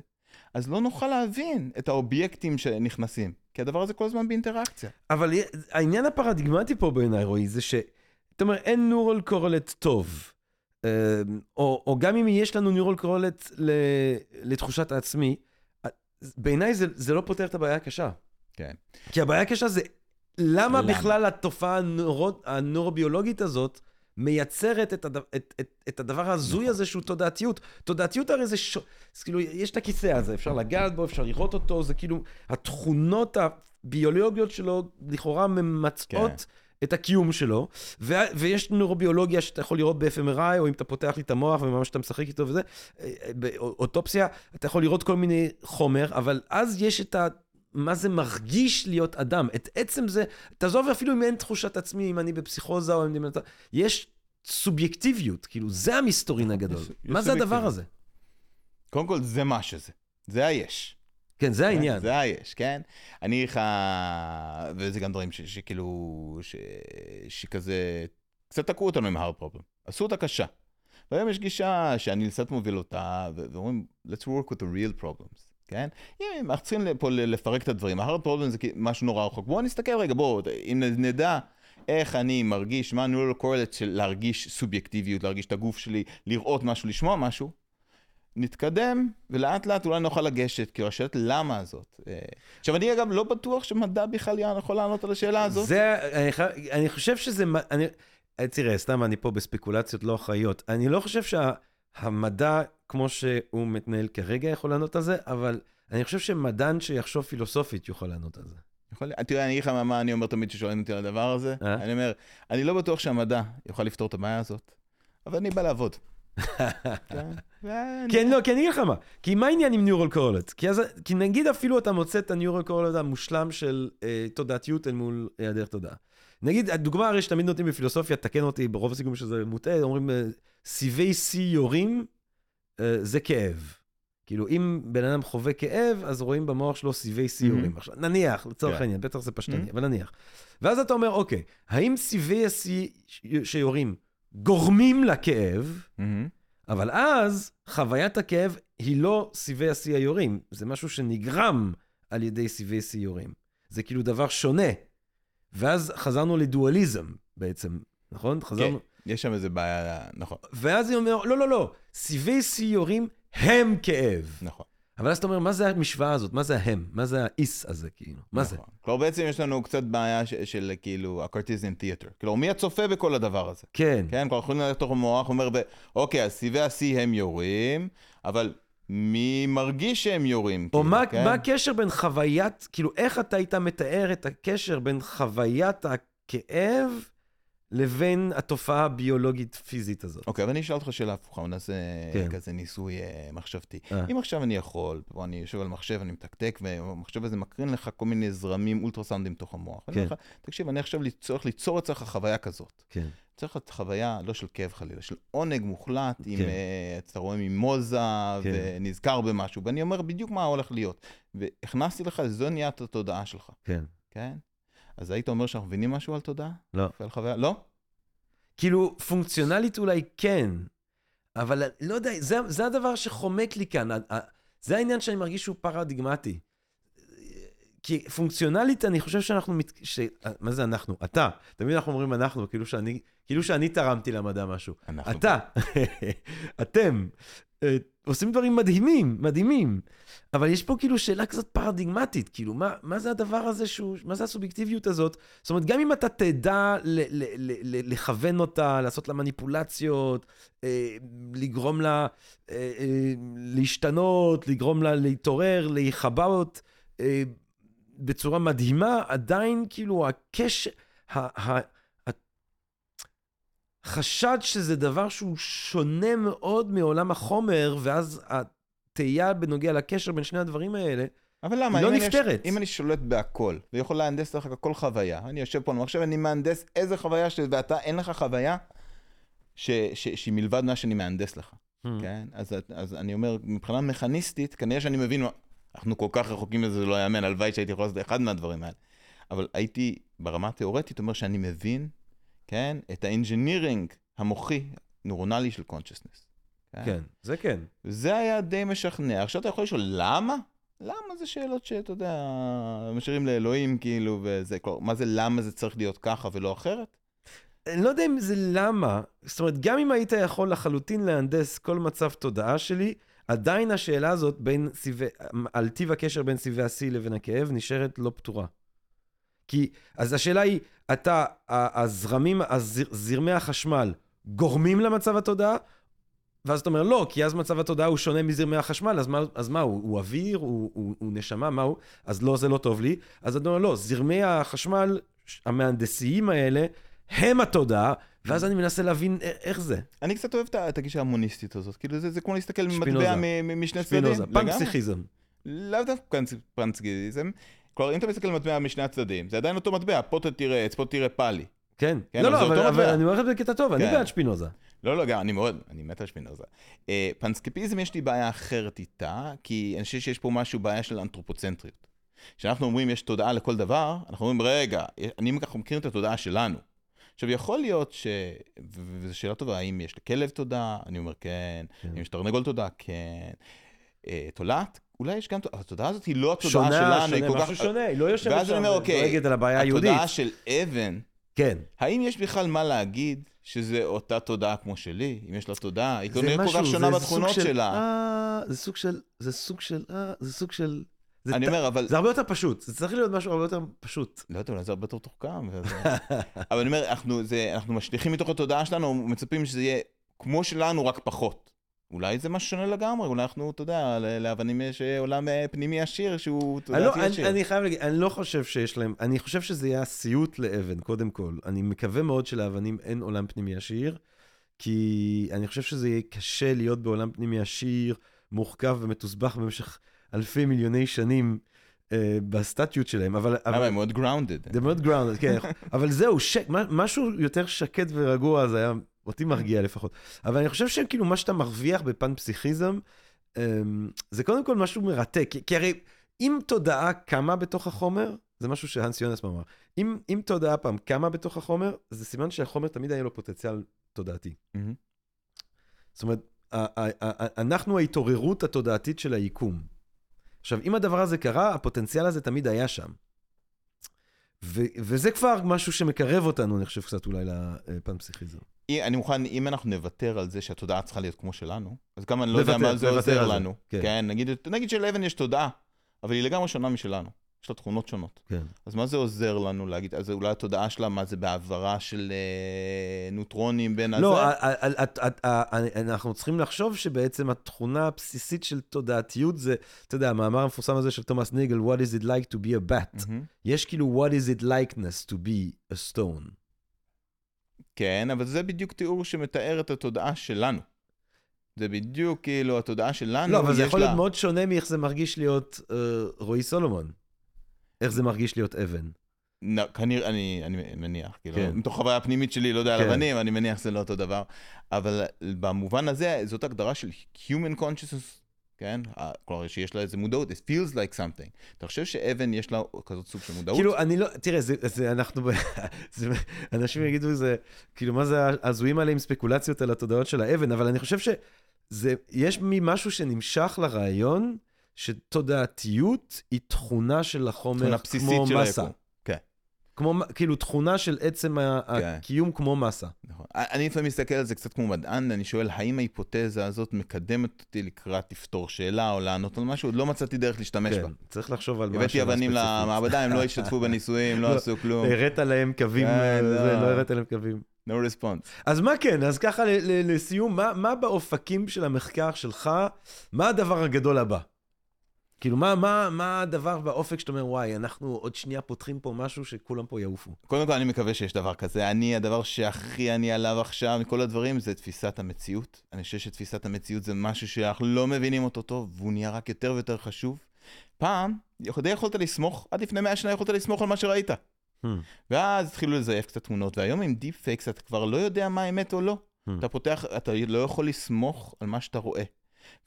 אז לא נוכל להבין את האובייקטים שנכנסים. כי הדבר הזה כל הזמן באינטראקציה. אבל העניין הפרדיגמטי פה בעיניי, רועי, זה ש... זאת אומרת, אין נורל קורלט טוב. אמ, או, או גם אם יש לנו נורל קורלט לתחושת העצמי, בעיניי זה, זה לא פותר את הבעיה הקשה. כן. כי הבעיה הקשה זה, למה, למה? בכלל התופעה הנורו, הנורוביולוגית הזאת מייצרת את, הדבר, את, את, את הדבר ההזוי נכון. הזה שהוא תודעתיות. תודעתיות הרי זה, ש... זה כאילו, יש את הכיסא הזה, אפשר לגעת בו, אפשר לראות אותו, זה כאילו, התכונות הביולוגיות שלו לכאורה ממצאות... כן. את הקיום שלו, ו- ויש נורוביולוגיה שאתה יכול לראות ב-FMRI, או אם אתה פותח לי את המוח וממש אתה משחק איתו וזה, אה, באוטופסיה, אתה יכול לראות כל מיני חומר, אבל אז יש את ה... מה זה מרגיש להיות אדם. את עצם זה, תעזוב אפילו אם אין תחושת עצמי, אם אני בפסיכוזה או אם אני... יש סובייקטיביות, כאילו, זה המסתורין הגדול. יש, מה יש זה הדבר הזה? קודם כל, זה מה שזה. זה היש. כן, זה העניין. זה היש, כן? אני לך... וזה גם דברים שכאילו, שכזה, קצת תקעו אותנו עם ה-hard problem. עשו אותה קשה. והיום יש גישה שאני קצת מוביל אותה, ואומרים, let's work with the real problems. כן? אם אנחנו צריכים פה לפרק את הדברים, ה-hard problem זה משהו נורא רחוק. בואו נסתכל רגע, בואו, אם נדע איך אני מרגיש, מה ה-neural correlate של להרגיש סובייקטיביות, להרגיש את הגוף שלי, לראות משהו, לשמוע משהו, נתקדם, ולאט לאט אולי נוכל לגשת, כאילו השאלת למה הזאת. אה, עכשיו, אני אגב לא בטוח שמדע בכלל יכול לענות על השאלה הזאת. זה, אני, אני חושב שזה, אני, תראה, סתם אני פה בספקולציות לא אחראיות. אני לא חושב שהמדע, כמו שהוא מתנהל כרגע, יכול לענות על זה, אבל אני חושב שמדען שיחשוב פילוסופית יוכל לענות על זה. יכול, תראה, אני אגיד לך מה אני אומר תמיד כששואלים אותי על הדבר הזה. אה? אני אומר, אני לא בטוח שהמדע יוכל לפתור את הבעיה הזאת, אבל אני בא לעבוד. כן, לא, כי אני אגיד לך מה, כי מה העניין עם ניורל קורלט? כי נגיד אפילו אתה מוצא את הניורל קורלט המושלם של אה, תודעתיות אל מול היעדר תודעה. נגיד, הדוגמה הרי שתמיד נותנים בפילוסופיה, תקן אותי, ברוב הסיכויים שזה מוטעה, אומרים, אה, סיבי שיא יורים, אה, זה כאב. כאילו, אם בן אדם חווה כאב, אז רואים במוח שלו סיבי שיא יורים. עכשיו, נניח, לצורך כן. העניין, בטח זה פשטני, אבל נניח. ואז אתה אומר, אוקיי, האם סיבי השיא שיורים גורמים לכאב, mm-hmm. אבל אז חוויית הכאב היא לא סיבי השיא היורים, זה משהו שנגרם על ידי סיבי שיא יורים. זה כאילו דבר שונה. ואז חזרנו לדואליזם בעצם, נכון? חזרנו... כן, יש שם איזה בעיה, נכון. ואז היא אומרת, לא, לא, לא, סיבי שיא יורים הם כאב. נכון. אבל אז אתה אומר, מה זה המשוואה הזאת? מה זה ההם? מה זה האיס הזה, כאילו? מה נכון. זה? כלומר, בעצם יש לנו קצת בעיה של, של כאילו, הקרטיזיאן תיאטר. כלומר, מי הצופה בכל הדבר הזה? כן. כן, כלומר, יכולים ללכת לתוך המוח, אומר, אוקיי, אז סיבי השיא הם יורים, אבל מי מרגיש שהם יורים. או כאילו, מה, כן? מה הקשר בין חוויית, כאילו, איך אתה היית מתאר את הקשר בין חוויית הכאב לבין התופעה הביולוגית-פיזית הזאת? אוקיי, אבל אני אשאל אותך שאלה הפוכה, נעשה כן. כזה ניסוי אה, מחשבתי. אה. אם עכשיו אני יכול, פה אני יושב על מחשב, אני מתקתק, והמחשב הזה מקרין לך כל מיני זרמים אולטרסאונדים בתוך המוח. ואני אומר כן. לך, תקשיב, אני עכשיו צריך ליצור אצלך חוויה כזאת. כן. צריך לך חוויה, לא של כאב חלילה, של עונג מוחלט, עם, כן. אה, אתה רואה מימוזה, כן. ונזכר במשהו, ואני אומר בדיוק מה הולך להיות. והכנסתי לך, זו נהיית התודעה שלך, כן. כן? אז היית אומר שאנחנו מבינים משהו על תודעה? לא. ועל חוויה? לא? כאילו, פונקציונלית אולי כן, אבל לא יודע, זה, זה הדבר שחומק לי כאן. זה העניין שאני מרגיש שהוא פרדיגמטי. כי פונקציונלית, אני חושב שאנחנו... מת... ש... מה זה אנחנו? אתה. תמיד אנחנו אומרים אנחנו, כאילו שאני, כאילו שאני תרמתי למדע משהו. אנחנו... אתה, אתם, אה, עושים דברים מדהימים, מדהימים. אבל יש פה כאילו שאלה כזאת פרדיגמטית, כאילו, מה, מה זה הדבר הזה שהוא, מה זה הסובייקטיביות הזאת? זאת אומרת, גם אם אתה תדע ל, ל, ל, ל, לכוון אותה, לעשות לה מניפולציות, אה, לגרום לה אה, אה, להשתנות, לגרום לה להתעורר, להיכבות, אה, בצורה מדהימה, עדיין כאילו הקשר, ה, ה, חשד שזה דבר שהוא שונה מאוד מעולם החומר, ואז התהייה בנוגע לקשר בין שני הדברים האלה, אבל למה? לא אם אני- נפתרת. אם אני שולט בהכל, ויכול להנדס לך כל חוויה, אני יושב פה, עכשיו אני מהנדס איזה חוויה, ש... ואתה, אין לך חוויה ש... ש... שהיא מלבד מה שאני מהנדס לך, אהמ. כן? אז, אז אני אומר, מבחינה מכניסטית, כנראה שאני מבין, אנחנו כל כך רחוקים מזה, זה לא יאמן, הלוואי שהייתי יכול לעשות אחד מהדברים האלה. אבל הייתי, ברמה התיאורטית, אומר שאני מבין, כן? את ה engineering המוחי, נורונלי של consciousness. כן, זה כן. זה היה די משכנע. עכשיו אתה יכול לשאול, למה? למה זה שאלות שאתה יודע, משאירים לאלוהים כאילו, וזה, כלומר, מה זה למה זה צריך להיות ככה ולא אחרת? אני לא יודע אם זה למה, זאת אומרת, גם אם היית יכול לחלוטין להנדס כל מצב תודעה שלי, עדיין השאלה הזאת בין סיבי, על טיב הקשר בין סיבי השיא לבין הכאב נשארת לא פתורה. כי, אז השאלה היא, אתה, הזרמים, הזר, זרמי החשמל גורמים למצב התודעה? ואז אתה אומר, לא, כי אז מצב התודעה הוא שונה מזרמי החשמל, אז מה, אז מה הוא? הוא אוויר? הוא, הוא, הוא נשמה? מה הוא? אז לא, זה לא טוב לי. אז אתה אומר, לא, זרמי החשמל המהנדסיים האלה, הם התודעה, ואז אני מנסה להבין איך זה. אני קצת אוהב את הגישה המוניסטית הזאת, כאילו זה, זה כמו להסתכל. ממטבע משני צדדים. שפינוזה. פנפסיכיזם. לאו דווקא פנצגיזם. כלומר, אם אתה מסתכל על מטבע משני הצדדים, זה עדיין אותו מטבע, פה אתה תראה עץ, פה תראה פאלי. כן. כן, לא, לא, אבל, אבל. אני אומר לך את זה בקטע טוב, אני כן. בעד שפינוזה. לא, לא, גם, אני מאוד, אני מת על שפינוזה. אה, פנסקפיזם יש לי בעיה אחרת איתה, כי אני חושב שיש פה משהו, בעיה של אנתרופוצנטריות. כשאנחנו אומרים יש תודעה לכל דבר, אנחנו אומרים, רגע, אני ככה מכיר את התודעה שלנו. עכשיו, יכול להיות ש... וזו שאלה טובה, האם יש לכלב תודעה? אני אומר, כן. כן. אם יש תרנגול תודעה? כן. אה, תולעת? אולי יש גם... התודעה הזאת היא לא התודעה שונה, שלנו, היא שונה, כל משהו כך... שונה, היא לא יושבת ואז אני שם אומר, אוקיי, ודואגת על הבעיה היהודית. התודעה של אבן, כן. האם יש בכלל מה להגיד שזה אותה תודעה כמו שלי? אם יש לה תודעה, היא כנראה כל משהו, כך שונה בתכונות של, שלה. אה, זה סוג של, זה סוג של, אה, זה סוג של... זה אני ת- אומר, אבל... זה הרבה יותר פשוט, זה צריך להיות משהו הרבה יותר פשוט. לא יודע, אולי זה הרבה יותר תוחכם. אבל אני אומר, אנחנו, זה, אנחנו משליכים מתוך התודעה שלנו, מצפים שזה יהיה כמו שלנו, רק פחות. אולי זה משהו שונה לגמרי, אולי אנחנו, אתה יודע, לאבנים יש אה, עולם אה, פנימי עשיר שהוא אני, לא, תודעתי עשיר. אני, אני חייב להגיד, אני לא חושב שיש להם, אני חושב שזה יהיה סיוט לאבן, קודם כל. אני מקווה מאוד שלאבנים אין עולם פנימי עשיר, כי אני חושב שזה יהיה קשה להיות בעולם פנימי עשיר, מורכב ומתוסבך במשך אלפי מיליוני שנים אה, בסטטיות שלהם, אבל... אבל... הם מאוד grounded. זה מאוד גראונד, כן. אבל זהו, מה- משהו יותר שקט ורגוע, זה היה, אותי מרגיע לפחות. אבל אני חושב שכאילו מה שאתה מרוויח בפן פסיכיזם, אמ, זה קודם כל משהו מרתק. כי, כי הרי אם תודעה קמה בתוך החומר, זה משהו שהנס יונס אמר, אם, אם תודעה פעם קמה בתוך החומר, זה סימן שהחומר תמיד היה לו פוטנציאל תודעתי. מהמם. זאת אומרת, אנחנו ההתעוררות התודעתית של היקום. עכשיו, אם הדבר הזה קרה, הפוטנציאל הזה תמיד היה שם. ו- וזה כבר משהו שמקרב אותנו, אני חושב, קצת אולי לפן פסיכיזם. אני מוכן, אם אנחנו נוותר על זה שהתודעה צריכה להיות כמו שלנו, אז גם אני לא יודע מה זה עוזר לנו. כן. כן, נגיד, נגיד שלאבן יש תודעה, אבל היא לגמרי שונה משלנו. יש לה תכונות שונות. כן. אז מה זה עוזר לנו להגיד, אז אולי התודעה שלה, מה זה בהעברה של אה, נוטרונים בין לא, הזה? ה- אנחנו צריכים לחשוב שבעצם התכונה הבסיסית של תודעתיות זה, אתה יודע, המאמר המפורסם הזה של תומאס ניגל, What is it like to be a bat? מהמם. יש כאילו What is it likeness to be a stone. כן, אבל זה בדיוק תיאור שמתאר את התודעה שלנו. זה בדיוק כאילו התודעה שלנו, לא, אבל זה יכול לה- להיות מאוד שונה מאיך זה מרגיש להיות אה, רועי סולומון. איך זה מרגיש להיות אבן. נ- כנראה, אני, אני מניח, כאילו, כן. מתוך חוויה פנימית שלי, לא יודע על כן. אבנים, אני מניח שזה לא אותו דבר. אבל במובן הזה, זאת הגדרה של Human Consciousness, כן? כלומר, שיש לה איזה מודעות, it feels like something. אתה חושב שאבן יש לה כזאת סוג של מודעות? כאילו, אני לא, תראה, זה, זה אנחנו, זה, אנשים יגידו, זה, כאילו, מה זה ההזויים האלה עם ספקולציות על התודעות של האבן, אבל אני חושב שזה, יש משהו שנמשך לרעיון, שתודעתיות היא תכונה של החומר, תכונה בסיסית כמו של מסה. כמו, כאילו, תכונה של עצם ה- כן. הקיום כמו מסה. נכון. אני לפעמים מסתכל על זה קצת כמו מדען, אני שואל, האם ההיפותזה הזאת מקדמת אותי לקראת לפתור שאלה או לענות על משהו? עוד לא מצאתי דרך להשתמש בה. כן, צריך לחשוב על מה הבאתי אבנים. למעבדה, הם לא השתתפו בניסויים, לא לא, עשו כלום. הראת להם קווים, כן, זה, לא. לא הראת להם קווים. No response. אז מה כן, אז ככה לסיום, מה, מה באופקים של המחקר שלך, מה הדבר הגדול הבא? כאילו, מה, מה, מה הדבר באופק שאתה אומר, וואי, אנחנו עוד שנייה פותחים פה משהו שכולם פה יעופו. קודם כל, אני מקווה שיש דבר כזה. אני, הדבר שהכי אני עליו עכשיו מכל הדברים, זה תפיסת המציאות. אני חושב שתפיסת המציאות זה משהו שאנחנו לא מבינים אותו טוב, והוא נהיה רק יותר ויותר חשוב. פעם, די יכולת לסמוך, עד לפני 100 שנה יכולת לסמוך על מה שראית. אהמ. ואז התחילו לזייף קצת תמונות, והיום עם deep fakes אתה כבר לא יודע מה אמת או לא. אהמ. אתה פותח, אתה לא יכול לסמוך על מה שאתה רואה.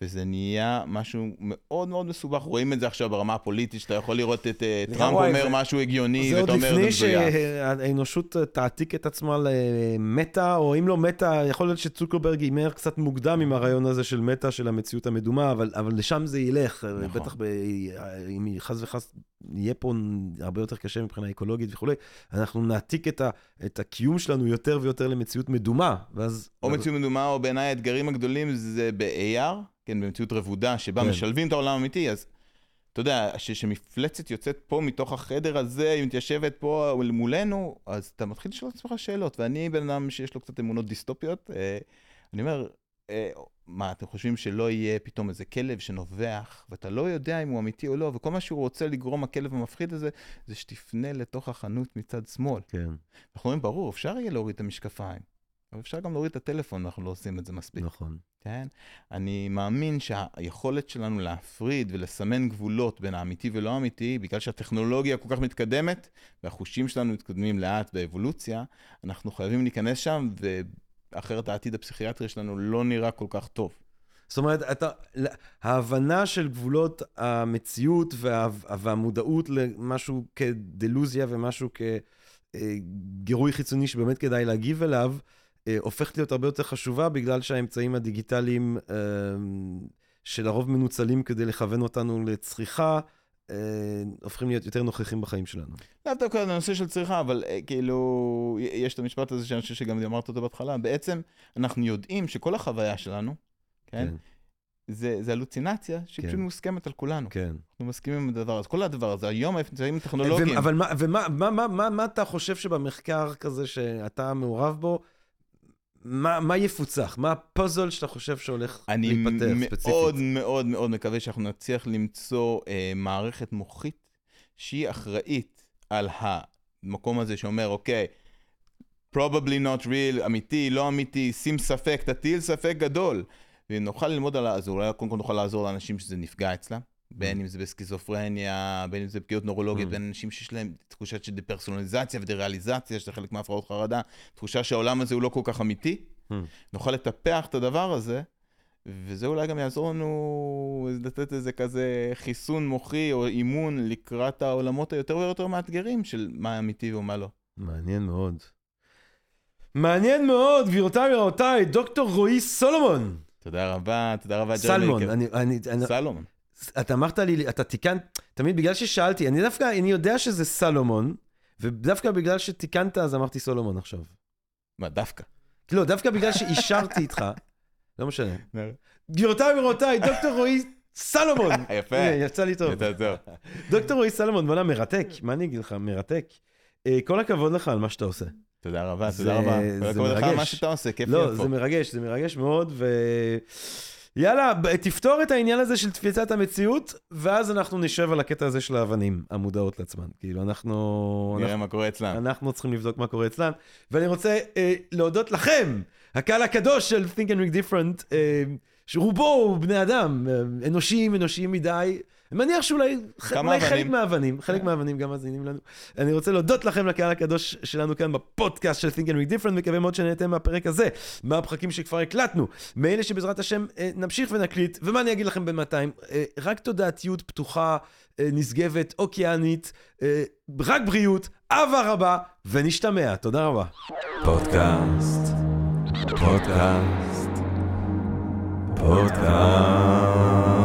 וזה נהיה משהו מאוד מאוד מסובך. רואים את זה עכשיו ברמה הפוליטית, שאתה יכול לראות את אה, זה- טראמפ אומר זה- משהו הגיוני, זה עוד ואתה אומר זה לפני מזויף. שהאנושות תעתיק את עצמה למטה, או אם לא מטה, יכול להיות שצוקרברג הימר קצת מוקדם עם הרעיון הזה של מטה, של המציאות המדומה, אבל, אבל לשם זה ילך. נכון. בטח ב, אם חס וחס יהיה פה הרבה יותר קשה מבחינה אקולוגית וכולי, אנחנו נעתיק את, ה, את הקיום שלנו יותר ויותר למציאות מדומה, ואז... או מציאות מדומה, או בעיניי האתגרים הגדולים זה ב-AR, כן, במציאות רבודה, שבה כן. משלבים את העולם האמיתי, אז אתה יודע, ש- שמפלצת יוצאת פה מתוך החדר הזה, היא מתיישבת פה מולנו, אז אתה מתחיל לשאול את עצמך שאלות, ואני בן אדם שיש לו קצת אמונות דיסטופיות, אה, אני אומר, אה, מה, אתם חושבים שלא יהיה פתאום איזה כלב שנובח, ואתה לא יודע אם הוא אמיתי או לא, וכל מה שהוא רוצה לגרום הכלב המפחיד הזה, זה שתפנה לתוך החנות מצד שמאל. כן, אנחנו אומרים, ברור, אפשר יהיה להוריד את המשקפיים, אבל אפשר גם להוריד את הטלפון, אנחנו לא עושים את זה מספיק. נכון. כן? אני מאמין שהיכולת שלנו להפריד ולסמן גבולות בין האמיתי ולא האמיתי, בגלל שהטכנולוגיה כל כך מתקדמת, והחושים שלנו מתקדמים לאט באבולוציה, אנחנו חייבים להיכנס שם, ואחרת העתיד הפסיכיאטרי שלנו לא נראה כל כך טוב. זאת אומרת, אתה, ההבנה של גבולות המציאות וה, והמודעות למשהו כדלוזיה ומשהו כגירוי חיצוני שבאמת כדאי להגיב אליו, אה, הופכת להיות הרבה יותר חשובה בגלל שהאמצעים הדיגיטליים אה, שלרוב מנוצלים כדי לכוון אותנו לצריכה, הופכים להיות יותר נוכחים בחיים שלנו. לאו דווקא הנושא של צריכה, אבל אה, כאילו, יש את המשפט הזה שאני חושב שגם אמרת אותו בהתחלה, בעצם אנחנו יודעים שכל החוויה שלנו, כן? כן. זה, זה הלוצינציה שהיא כן. פשוט מוסכמת על כולנו. כן. אנחנו מסכימים עם הדבר הזה. כל הדבר הזה, היום האמצעים הטכנולוגיים. אבל מה, ומה מה, מה, מה, מה אתה חושב שבמחקר כזה שאתה מעורב בו, מה, מה יפוצח? מה הפאזל שאתה חושב שהולך אני להיפתר ספציפית? מאוד מאוד מאוד מקווה שאנחנו נצליח למצוא אה, מערכת מוחית שהיא אחראית על המקום הזה שאומר, אוקיי, probably not real, אמיתי, לא אמיתי, שים ספק, תטיל ספק גדול. ונוכל ללמוד על ה... אז אולי קודם כל נוכל לעזור לאנשים שזה נפגע אצלם, בין אם זה בסכיזופרניה, בין אם זה פגיעות נורולוגיות, Mm. בין אנשים שיש להם תחושה של דפרסונליזציה ודה-ריאליזציה, שזה חלק מהפרעות חרדה, תחושה שהעולם הזה הוא לא כל כך אמיתי. Hmm. נוכל לטפח את הדבר הזה, וזה אולי גם יעזור לנו לתת איזה כזה חיסון מוחי או אימון לקראת העולמות היותר ויותר מאתגרים של מה אמיתי ומה לא. מעניין מאוד. מעניין מאוד, גבירותיי ורבותיי, דוקטור רועי סולומון. תודה רבה, תודה רבה, ג'ר סלמון. אני, אני, אני, סלומון. אתה אמרת לי, אתה תיקנת, תמיד בגלל ששאלתי, אני דווקא, אני יודע שזה סלומון, ודווקא בגלל שתיקנת אז אמרתי סולומון עכשיו. מה, דווקא? לא, דווקא בגלל שאישרתי איתך, לא משנה. גבירותיי ורבותיי, דוקטור רועי סלומון. יפה. יצא לי טוב. טוב. דוקטור רועי סלומון, בוא'נה, מרתק. מה אני אגיד לך? מרתק. אה, כל הכבוד לך על מה שאתה עושה. תודה רבה, תודה רבה. כל זה הכבוד לך על מה. שאתה עושה, כיף לא, להיות פה. זה מרגש, זה מרגש מאוד, ו... יאללה, תפתור את העניין הזה של תפיסת המציאות, ואז אנחנו נשב על הקטע הזה של האבנים המודעות לעצמן. כאילו, אנחנו... נראה מה קורה אצלם. אנחנו צריכים לבדוק מה קורה אצלם. ואני רוצה אה, להודות לכם, הקהל הקדוש של Think and Read Different, אה, שרובו הוא בני אדם, אנושיים, אנושיים מדי. אני מניח שאולי כמה אולי חלק אבנים. מהאבנים, חלק כן. מהאבנים גם מאזינים לנו. אני רוצה להודות לכם לקהל הקדוש שלנו כאן בפודקאסט של Think and Read Different, מקווה מאוד שנהנתם מהפרק הזה, מהפרקים שכבר הקלטנו, מאלה שבעזרת השם אה, נמשיך ונקליט, ומה אני אגיד לכם בינתיים, אה, רק תודעתיות פתוחה, אה, נשגבת, אוקיינית, רק בריאות, אהבה רבה, ונשתמע. תודה רבה. פודקאסט, פודקאסט, Podcast.